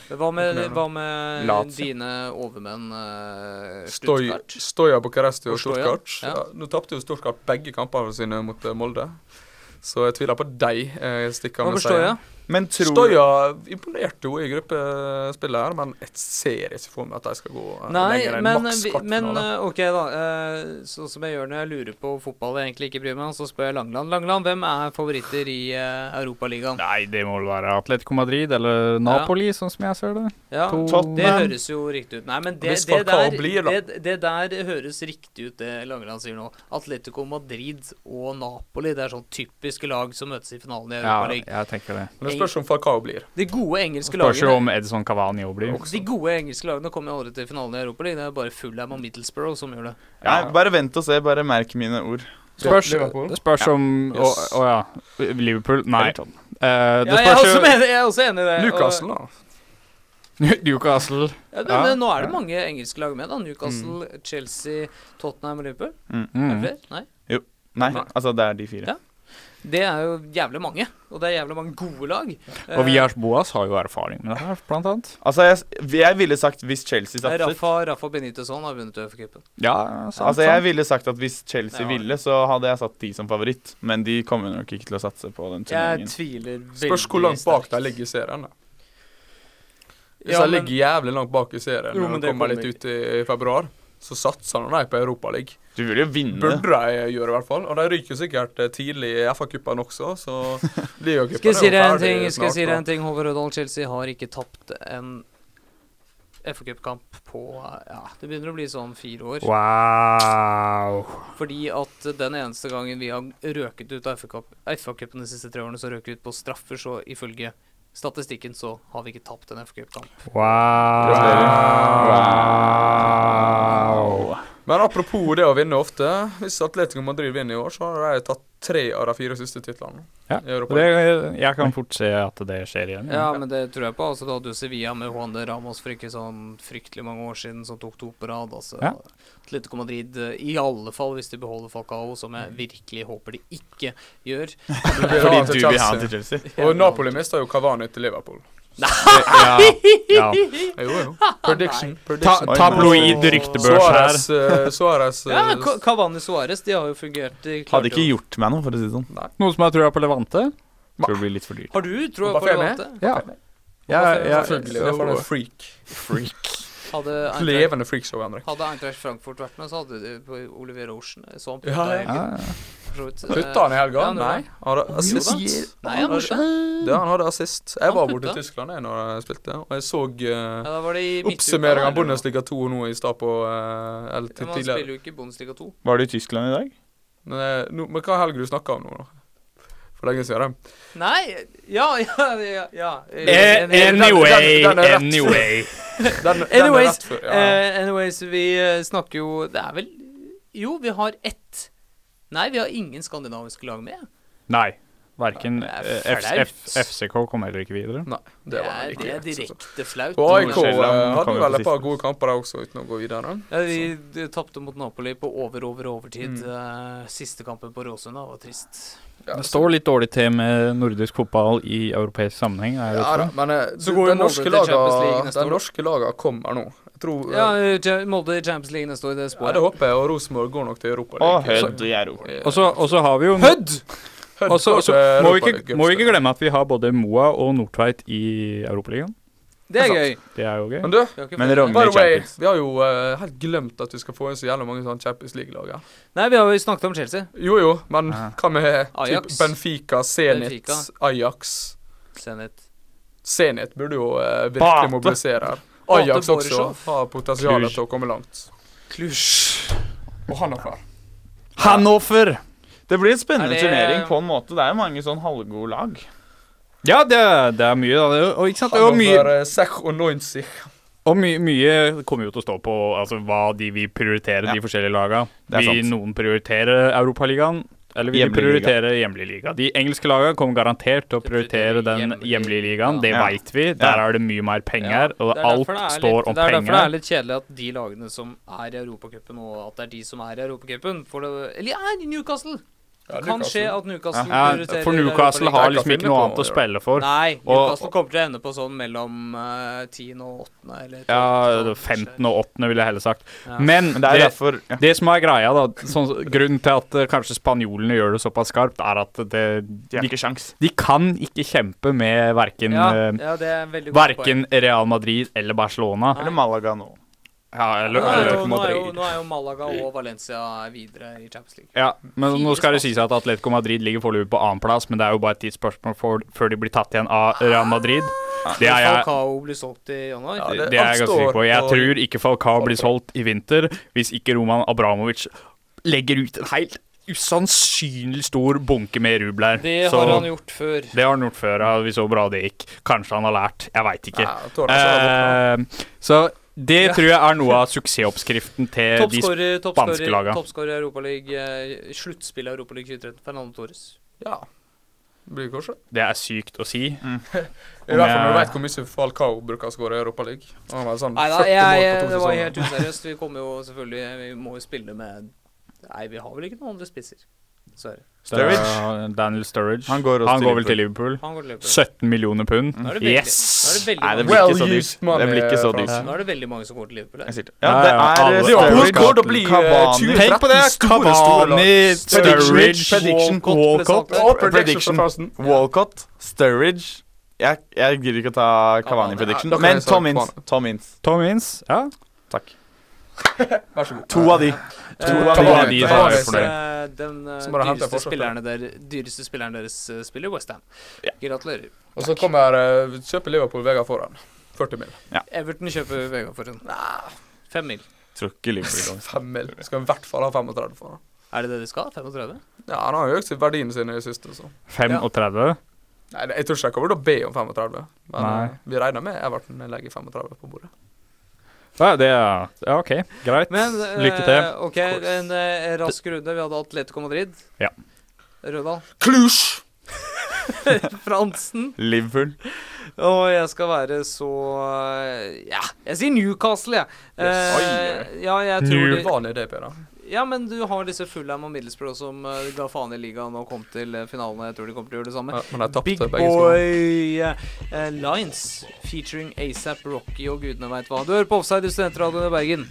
[SPEAKER 1] Hva med, hva med dine overmenn uh,
[SPEAKER 3] Stoja Bucuresti og Storkart.
[SPEAKER 1] Ja.
[SPEAKER 3] Ja. nå tapte jo Storkart begge kampene sine mot eh, Molde. Så jeg tviler på de stikker med
[SPEAKER 1] jeg?
[SPEAKER 4] Men tror
[SPEAKER 3] Stoja imponerte jo i gruppespillet her, men jeg ser ikke for meg at de skal gå eh,
[SPEAKER 1] Nei,
[SPEAKER 3] lenger enn
[SPEAKER 1] men,
[SPEAKER 3] maks
[SPEAKER 1] vi- men eh, OK, da. eh, Sånn som jeg gjør når jeg lurer på fotball jeg egentlig ikke bryr meg om, så spør jeg Langland. Langland, hvem er favoritter i uh, Europaligaen?
[SPEAKER 2] Nei, det må vel være Atletico Madrid eller Napoli, sånn som jeg ser det.
[SPEAKER 1] Ja,
[SPEAKER 2] To-
[SPEAKER 1] det høres jo riktig ut. Nei, men det, det, der,
[SPEAKER 3] blir,
[SPEAKER 1] det, det der høres riktig ut, det Langland sier nå. Atletico Madrid og Napoli, det er sånn typiske lag som møtes i finalen i
[SPEAKER 2] Ja,
[SPEAKER 1] Europaligaen.
[SPEAKER 2] jeg tenker det.
[SPEAKER 3] Det spørs om Falcao blir.
[SPEAKER 1] De gode engelske
[SPEAKER 2] Spørs jo om Edson Cavani òg blir.
[SPEAKER 1] De gode engelske lagene kommer jo aldri til finalen i Europa. Det er bare Fulham og Middlesbrough som gjør det.
[SPEAKER 4] Ja, bare vent og se. Bare merk mine ord.
[SPEAKER 2] Spørs, det spørs om Å
[SPEAKER 3] Yes.
[SPEAKER 2] å ja. Liverpool? Nei. Eh, det
[SPEAKER 1] jeg, er også jeg, jeg er også enig i det.
[SPEAKER 3] Newcastle, da.
[SPEAKER 2] Newcastle.
[SPEAKER 1] Ja, men,
[SPEAKER 2] Ja.
[SPEAKER 1] men nå er det mange engelske lag med, da. Newcastle, Chelsea, Tottenham og Liverpool. Er det
[SPEAKER 2] Mm.
[SPEAKER 1] flere? Nei.
[SPEAKER 4] Nei, altså det er de fire.
[SPEAKER 1] Ja. Det er jo jævlig mange, og det er jævlig mange gode lag.
[SPEAKER 2] Og Vias Boas har jo erfaring med det her, blant annet.
[SPEAKER 4] Altså, jeg, jeg ville sagt hvis Chelsea
[SPEAKER 1] Eh,
[SPEAKER 4] satset
[SPEAKER 1] Rafa, Rafa Benitezon har vunnet UF-cupen.
[SPEAKER 2] Ja, sant,
[SPEAKER 4] Altså, jeg ville sagt at hvis Chelsea
[SPEAKER 1] Ja.
[SPEAKER 4] ville, så hadde jeg satt de som favoritt. Men de kommer nok ikke til å satse på den
[SPEAKER 1] Jeg tviler veldig sterkt.
[SPEAKER 3] Spørs hvor langt bak de ligger i serien. da. Hvis
[SPEAKER 1] Ja,
[SPEAKER 3] de ligger jævlig langt bak i serien
[SPEAKER 1] Jo,
[SPEAKER 3] når de kommer litt ut i, i februar, så satser nå de på Europaligaen.
[SPEAKER 4] Du vil jo vinne.
[SPEAKER 3] Burde de gjøre, i hvert fall. Og de ryker jo sikkert eh, tidlig i FA-cupen også, så ligacupen
[SPEAKER 1] Skal jeg si
[SPEAKER 3] er
[SPEAKER 1] deg
[SPEAKER 3] jo
[SPEAKER 1] en
[SPEAKER 3] ferdig
[SPEAKER 1] ting? Skal jeg si deg en ting? Håvard Rødahl Chelsea har ikke tapt en FA-cupkamp på Ja, det begynner å bli sånn fire år.
[SPEAKER 2] Wow.
[SPEAKER 1] Fordi at den eneste gangen vi har røket ut av FA-cupen de siste tre årene, så røk vi ut på straffer, så ifølge statistikken så har vi ikke tapt en FA-cupkamp.
[SPEAKER 2] Wow.
[SPEAKER 3] Men apropos det å vinne ofte. Hvis Atletico Madrid vinner i år, så har de tatt tre av de fire siste titlene.
[SPEAKER 2] Ja,
[SPEAKER 3] i Europa.
[SPEAKER 2] det, jeg kan fort se at det skjer igjen.
[SPEAKER 1] Ja, men det tror jeg på. Altså, du hadde jo Sevilla med Juan de Ramos for ikke sånn fryktelig mange år siden, som tok to på rad. Altså,
[SPEAKER 2] Ja.
[SPEAKER 1] Atletico Madrid, eh, i alle fall hvis de beholder Falcao, som jeg virkelig håper de ikke gjør.
[SPEAKER 4] Fordi du vil ha til Chelsea.
[SPEAKER 3] Og Napoli mista jo Cavani til Liverpool.
[SPEAKER 2] Ja, ja.
[SPEAKER 3] Jo, jo. Prediction.
[SPEAKER 2] Ta, tabloid ryktebørs her.
[SPEAKER 3] Suarez, eh, eh,
[SPEAKER 1] Ja, Ca- Cavani Suárez, de har jo fungert. De klarte
[SPEAKER 4] Hadde ikke
[SPEAKER 1] jo-
[SPEAKER 4] gjort meg noe, for å si det sånn.
[SPEAKER 2] Noen som har trua på Levante?
[SPEAKER 4] Tror det blir litt for dyrt.
[SPEAKER 1] Har du troa på
[SPEAKER 3] Mbappé med?
[SPEAKER 1] Levante?
[SPEAKER 2] Ja. Ja, ja,
[SPEAKER 3] Selvfølgelig. Det er en freak.
[SPEAKER 4] Freak.
[SPEAKER 1] Hadde Eintracht,
[SPEAKER 3] Levende freakshow, Henrik.
[SPEAKER 1] hadde Eintracht Frankfurt vært med, så hadde de på Olivier Ocean. Så han
[SPEAKER 3] Ja, ja.
[SPEAKER 2] ja.
[SPEAKER 1] For så vidt.
[SPEAKER 3] Putta han i helga?
[SPEAKER 1] Ja,
[SPEAKER 3] Nei. Han hadde assist.
[SPEAKER 1] Nei, han gjorde.
[SPEAKER 3] Det, han hadde assist. Jeg var borte i Tyskland jeg når jeg spilte, og jeg så
[SPEAKER 1] Ja, da var det i midtuka,
[SPEAKER 3] oppsummering av. Bundesliga 2 nå i stad på uh, eller til
[SPEAKER 1] men han spiller jo ikke Bundesliga 2.
[SPEAKER 4] Var du i Tyskland i dag?
[SPEAKER 3] Men, no, men hva helg du snakker om nå, da? for lenge siden.
[SPEAKER 1] Nei Ja, ja, ja. ja.
[SPEAKER 2] Eh,
[SPEAKER 1] En- en-
[SPEAKER 2] Anyway,
[SPEAKER 3] den- den
[SPEAKER 2] anyway.
[SPEAKER 3] Den,
[SPEAKER 1] Anyways,
[SPEAKER 3] før. Ja.
[SPEAKER 1] eh, anyways, vi eh, snakker jo Det er vel Jo, vi har ett Nei, vi har ingen skandinaviske lag med.
[SPEAKER 2] Nei. Verken
[SPEAKER 1] Det er
[SPEAKER 2] eh, FCK kom heller ikke videre.
[SPEAKER 3] Nei,
[SPEAKER 1] Det
[SPEAKER 3] det var ikke
[SPEAKER 1] det er direkte flaut.
[SPEAKER 3] Og AIK eh, hadde vel et par gode kamper der også, uten å gå videre.
[SPEAKER 1] Ja, vi de tapte mot Napoli på over, over, overtid. eh, siste kampen på Råsund var trist.
[SPEAKER 3] Ja,
[SPEAKER 2] Det står litt dårlig til med nordisk fotball i europeisk sammenheng. Er
[SPEAKER 3] Ja da, men
[SPEAKER 1] Så går jo
[SPEAKER 3] den norske
[SPEAKER 1] til Champions League
[SPEAKER 3] laga
[SPEAKER 1] neste
[SPEAKER 3] norske laga kommer nå. Jeg tror
[SPEAKER 1] Ja,
[SPEAKER 3] eh,
[SPEAKER 1] eh, Cha- Molde i Champions League neste år, det
[SPEAKER 3] ja, det håper jeg, og Rosenborg går nok til Europa.
[SPEAKER 4] Og
[SPEAKER 3] League.
[SPEAKER 4] Hødd i Europa.
[SPEAKER 2] Og så har vi jo
[SPEAKER 3] Hødd!
[SPEAKER 2] Og så må, vi ikke, må vi ikke glemme at vi har både Moa og Nordtveit i Europaligaen.
[SPEAKER 1] Det er
[SPEAKER 3] sant.
[SPEAKER 1] gøy.
[SPEAKER 2] Det er jo gøy.
[SPEAKER 3] Men du,
[SPEAKER 4] Men. Rogner
[SPEAKER 3] way,
[SPEAKER 4] Champions.
[SPEAKER 3] vi har jo uh, helt glemt at vi skal få inn så jævla mange sånne Champions League-lag. Ja.
[SPEAKER 1] Nei, vi har jo snakket om Chelsea.
[SPEAKER 3] Jo jo, men
[SPEAKER 2] Ja.
[SPEAKER 3] hva med typ Benfica, Zenit,
[SPEAKER 1] Benfica.
[SPEAKER 3] Ajax?
[SPEAKER 1] Zenit.
[SPEAKER 3] Zenit burde jo uh, virkelig
[SPEAKER 4] Bate.
[SPEAKER 3] mobilisere her. Ajax også har potensial til å komme langt.
[SPEAKER 1] Klusj.
[SPEAKER 3] Og Hannover.
[SPEAKER 2] Hannover!
[SPEAKER 4] Det blir en spennende
[SPEAKER 1] det-
[SPEAKER 4] turnering på en måte. Det er mange sånn halvgode lag.
[SPEAKER 2] Ja, det, det er mye, da. Og, ikke sant? Og mye,
[SPEAKER 3] Hannover eh, 96.
[SPEAKER 2] og my, mye kommer jo til å stå på altså, hva de vil prioritere,
[SPEAKER 4] Ja.
[SPEAKER 2] de forskjellige
[SPEAKER 4] er
[SPEAKER 2] Vil noen prioritere Europaligaen? Eller vil de prioritere hjemlig liga? De engelske lagene kommer garantert til å prioritere den hjemlige ligaen. Det
[SPEAKER 4] Ja.
[SPEAKER 2] veit vi. Der er det mye mer penger, og
[SPEAKER 1] er
[SPEAKER 2] alt
[SPEAKER 1] er
[SPEAKER 2] står om penger.
[SPEAKER 1] Det er derfor det er litt kjedelig at de lagene som er i Europacupen, og at det er de som er i Europacupen Eller ja, Newcastle!
[SPEAKER 3] Ja,
[SPEAKER 1] Det kan skje at Newcastle
[SPEAKER 2] Ja,
[SPEAKER 1] prioriterer
[SPEAKER 2] for Newcastle har liksom ikke noe annet å spille for.
[SPEAKER 1] Nei,
[SPEAKER 2] Og-
[SPEAKER 1] Newcastle kommer til å ende på sånn mellom uh, 10. og 8. Eller
[SPEAKER 2] Ja, 15. og 8., ville jeg heller sagt.
[SPEAKER 1] Ja.
[SPEAKER 2] Men
[SPEAKER 4] Men det er
[SPEAKER 2] det,
[SPEAKER 4] derfor ja.
[SPEAKER 2] det som er greia, da sånn, Grunnen til at uh, kanskje spanjolene gjør det såpass skarpt, er at det,
[SPEAKER 4] De
[SPEAKER 2] de,
[SPEAKER 4] ikke sjans.
[SPEAKER 2] de kan ikke kjempe med verken,
[SPEAKER 1] ja,
[SPEAKER 2] eh,
[SPEAKER 1] er
[SPEAKER 2] verken Real Madrid eller Barcelona.
[SPEAKER 4] Eller Malaga nå.
[SPEAKER 2] Ja, eller,
[SPEAKER 1] Nå er,
[SPEAKER 2] eller
[SPEAKER 1] jo, nå, er jo, nå er jo Malaga og Valencia videre i Champions League.
[SPEAKER 2] Ja, men nå skal det sies at Atletico Madrid ligger foreløpig på annenplass, men det er jo bare et tidsspørsmål før de blir tatt igjen av Real Madrid. Det er jeg
[SPEAKER 1] Falcao blir solgt i januar.
[SPEAKER 3] Ja,
[SPEAKER 2] det, er jeg ganske sikker på. Jeg tror ikke Falcao blir solgt i vinter hvis ikke Roman Abramovic legger ut en helt usannsynlig stor bunke med rubler.
[SPEAKER 1] Det
[SPEAKER 2] Så-
[SPEAKER 1] har han gjort før.
[SPEAKER 2] Det har han gjort før, ja, vi så bra det gikk. Kanskje han har lært. Jeg veit ikke.
[SPEAKER 3] Ja, jeg.
[SPEAKER 2] Eh, så det tror jeg er noe av suksessoppskriften til de spanske lagene.
[SPEAKER 1] toppskårer i Europaligaen. Eh, sluttspill i Europaligaen 2013. Fernando Torres.
[SPEAKER 3] Ja. Det blir kanskje.
[SPEAKER 2] Det er sykt å si.
[SPEAKER 3] I hvert fall når du vet hvor mye Falcao bruker å skåre i Europa League. Han sånn
[SPEAKER 1] Nei da,
[SPEAKER 3] 40
[SPEAKER 1] jeg, jeg, det var helt useriøst. Vi kommer jo selvfølgelig Vi må jo spille med Nei, vi har vel ikke noen andre spisser. Dessverre.
[SPEAKER 2] Sturridge. Daniel Sturridge.
[SPEAKER 4] Han går også
[SPEAKER 2] han
[SPEAKER 4] til
[SPEAKER 2] går vel til Liverpool.
[SPEAKER 1] Han går til Liverpool.
[SPEAKER 2] 17 millioner pund.
[SPEAKER 1] Er veldig,
[SPEAKER 2] Yes!
[SPEAKER 1] Er det
[SPEAKER 4] Nei, det blir ikke så
[SPEAKER 3] used
[SPEAKER 4] dyrt. Det blir ikke så dyrt.
[SPEAKER 1] nå er det veldig mange som går til Liverpool.
[SPEAKER 4] Jeg
[SPEAKER 1] her.
[SPEAKER 2] Ja,
[SPEAKER 4] Ja, det er eh,
[SPEAKER 3] Liverpool
[SPEAKER 4] Sturridge,
[SPEAKER 3] kommer til å bli eh,
[SPEAKER 4] Cavani.
[SPEAKER 2] Tenk på det! Cavani. Sturridge,
[SPEAKER 4] Prediction.
[SPEAKER 1] Walcott
[SPEAKER 2] Walcott.
[SPEAKER 3] prediction.
[SPEAKER 4] Walcott, Sturridge Jeg, jeg gidder ikke å ta Cavani
[SPEAKER 1] Cavani,
[SPEAKER 4] prediction,
[SPEAKER 3] ja, da kan
[SPEAKER 4] men. Tom Ince. Tom Ince.
[SPEAKER 2] Ja.
[SPEAKER 4] Takk.
[SPEAKER 3] Vær så god.
[SPEAKER 4] To av de.
[SPEAKER 2] To
[SPEAKER 1] Eh,
[SPEAKER 2] av de som er
[SPEAKER 3] så-
[SPEAKER 2] fornøyd.
[SPEAKER 1] eh, Den eh,
[SPEAKER 3] de hente
[SPEAKER 1] dyreste, spillerne der, dyreste spilleren deres uh, spiller Westham.
[SPEAKER 4] Ja.
[SPEAKER 1] Gratulerer.
[SPEAKER 3] Og så kommer uh, kjøper Liverpool Vegard foran. 40 mil.
[SPEAKER 1] Everton kjøper Vegard for en fem mil.
[SPEAKER 4] Tror ikke Liverpool kommer.
[SPEAKER 3] 5 mil. Skal i hvert fall ha 35 foran.
[SPEAKER 1] Er det det de skal? 35?
[SPEAKER 3] Ja, han har jo økt verdien sin i det siste, så.
[SPEAKER 2] 35.
[SPEAKER 3] Nei, jeg tror ikke jeg kommer til å be om 35, men
[SPEAKER 2] Nei.
[SPEAKER 3] eh, vi regner med Everton legger 35 på bordet.
[SPEAKER 2] Ja, det er Ja, OK. Greit.
[SPEAKER 1] Men eh,
[SPEAKER 2] Lykke til.
[SPEAKER 1] OK, en eh, rask runde. Vi hadde Atletico Madrid.
[SPEAKER 2] Ja.
[SPEAKER 1] Rødal.
[SPEAKER 3] Cluj!
[SPEAKER 1] Fransen.
[SPEAKER 4] Liverpool.
[SPEAKER 1] Og jeg skal være så eh, Ja, jeg sier Newcastle, jeg.
[SPEAKER 3] Yes.
[SPEAKER 1] Eh,
[SPEAKER 3] Oi.
[SPEAKER 1] ja, jeg tror
[SPEAKER 2] New-
[SPEAKER 1] de,
[SPEAKER 3] Vanlig DP, Peder.
[SPEAKER 1] Ja, men du har disse Fulham og Middlesbrough som uh, ga faen i ligaen og kom til eh, finalen. Jeg tror de kommer til å gjøre det samme.
[SPEAKER 3] Ja, tapte
[SPEAKER 1] Big. Boy uh, Lines featuring ASAP Rocky og gudene veit hva. Du hører på Offside i Studentradioen i Bergen.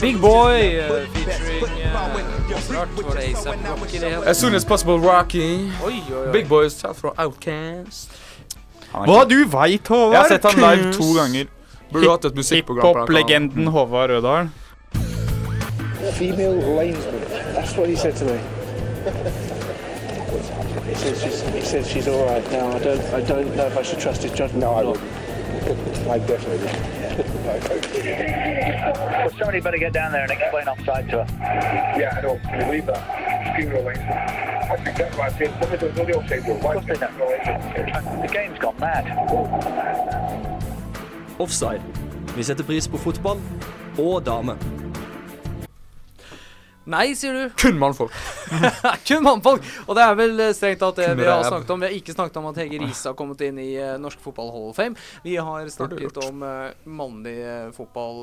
[SPEAKER 1] Big Boy uh, featuring uh.
[SPEAKER 3] As soon as possible, Rocky.
[SPEAKER 1] Oi, oi, oi.
[SPEAKER 3] Big Boys tatt fra Outcast.
[SPEAKER 2] Hva du veit, Håvard?
[SPEAKER 4] Jeg har sett han live to ganger.
[SPEAKER 3] Burde hatt et musikkprogram på.
[SPEAKER 2] Hiphop-legenden Håvard Rødahl.
[SPEAKER 11] Female linesman. That's what he said to me. He says she's, he says she's all right now. I don't, I don't know if I should trust his judgment. No, I wouldn't. I definitely
[SPEAKER 12] Well, somebody better get down there and explain offside to her.
[SPEAKER 11] Yeah, I don't believe that. Give it. That's exactly what I said. Somebody don't know the offside rule. Why
[SPEAKER 12] Of course they. The game's gone mad.
[SPEAKER 13] Offside. Vi setter pris på fotball og damer.
[SPEAKER 1] Nei, sier du.
[SPEAKER 3] Kun mannfolk.
[SPEAKER 1] Kun mannfolk! Og det er vel eh, strengt tatt det
[SPEAKER 3] Kun
[SPEAKER 1] vi har
[SPEAKER 3] ræv.
[SPEAKER 1] snakket om. Vi har ikke snakket om at Hege Riise har kommet inn i uh, Norsk Fotball Hall of Fame. Vi har snakket om uh, mannlig uh, fotball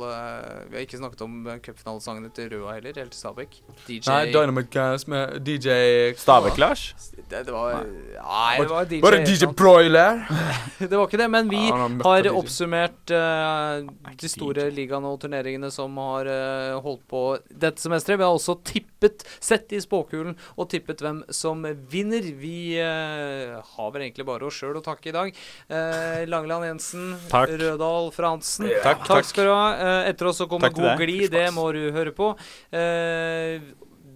[SPEAKER 1] Vi har ikke snakket om uh, cupfinalesangene til Røa heller, eller til Stabæk. DJ
[SPEAKER 3] Nei, Dynamic Gas med DJ
[SPEAKER 4] Stabæk-Lars?
[SPEAKER 1] Det, det var Nei, det var DJ.
[SPEAKER 3] Var det DJ? Broiler?
[SPEAKER 1] det var ikke det, men vi
[SPEAKER 3] har
[SPEAKER 1] oppsummert de store ligaene og turneringene som har holdt på dette semesteret. Vi har også tippet, sett i spåkulen og tippet hvem som vinner. Vi eh, har vel egentlig bare oss sjøl å takke i dag. Eh, Langeland Jensen,
[SPEAKER 2] Takk.
[SPEAKER 1] Rødahl Fransen.
[SPEAKER 2] Takk,
[SPEAKER 1] takk
[SPEAKER 2] takk.
[SPEAKER 1] skal du ha. Eh, etter oss så kommer God glid. Det må du høre på. Eh,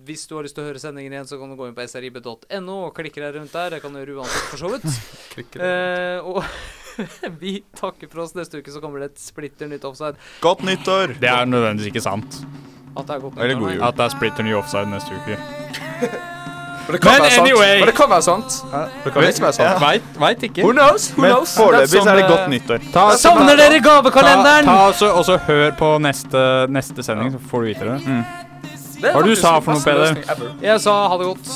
[SPEAKER 1] hvis du har lyst til å høre sendingen igjen, så kan du gå inn på srib.no og klikke deg rundt der. Det kan du gjøre uansett, for så vidt. Eh, og vi takker for oss. Neste uke så kommer det et splitter nytt offside.
[SPEAKER 4] Godt nyttår!
[SPEAKER 2] Det er nødvendigvis ikke sant.
[SPEAKER 1] At det er godt
[SPEAKER 4] Eller
[SPEAKER 1] nyttår, nei.
[SPEAKER 2] At det er splitter ny offside neste uke.
[SPEAKER 3] Men det kan
[SPEAKER 2] Men
[SPEAKER 3] være sant.
[SPEAKER 2] anyway.
[SPEAKER 3] Men det kan være sant. Det kan ikke være sant.
[SPEAKER 2] Veit, veit ikke.
[SPEAKER 3] Who knows? Who
[SPEAKER 4] Men
[SPEAKER 3] knows?
[SPEAKER 4] foreløpig så er det godt
[SPEAKER 2] eh,
[SPEAKER 4] nyttår.
[SPEAKER 2] Ta,
[SPEAKER 1] Savner dere gavekalenderen?
[SPEAKER 2] Ta, ta også, også hør på neste, neste sending, så får du vite det.
[SPEAKER 3] Det er
[SPEAKER 2] Hva var det du
[SPEAKER 3] faktisk
[SPEAKER 2] sa for noe,
[SPEAKER 3] beste
[SPEAKER 2] Peder?
[SPEAKER 3] løsning ever.
[SPEAKER 1] Jeg sa ha det godt.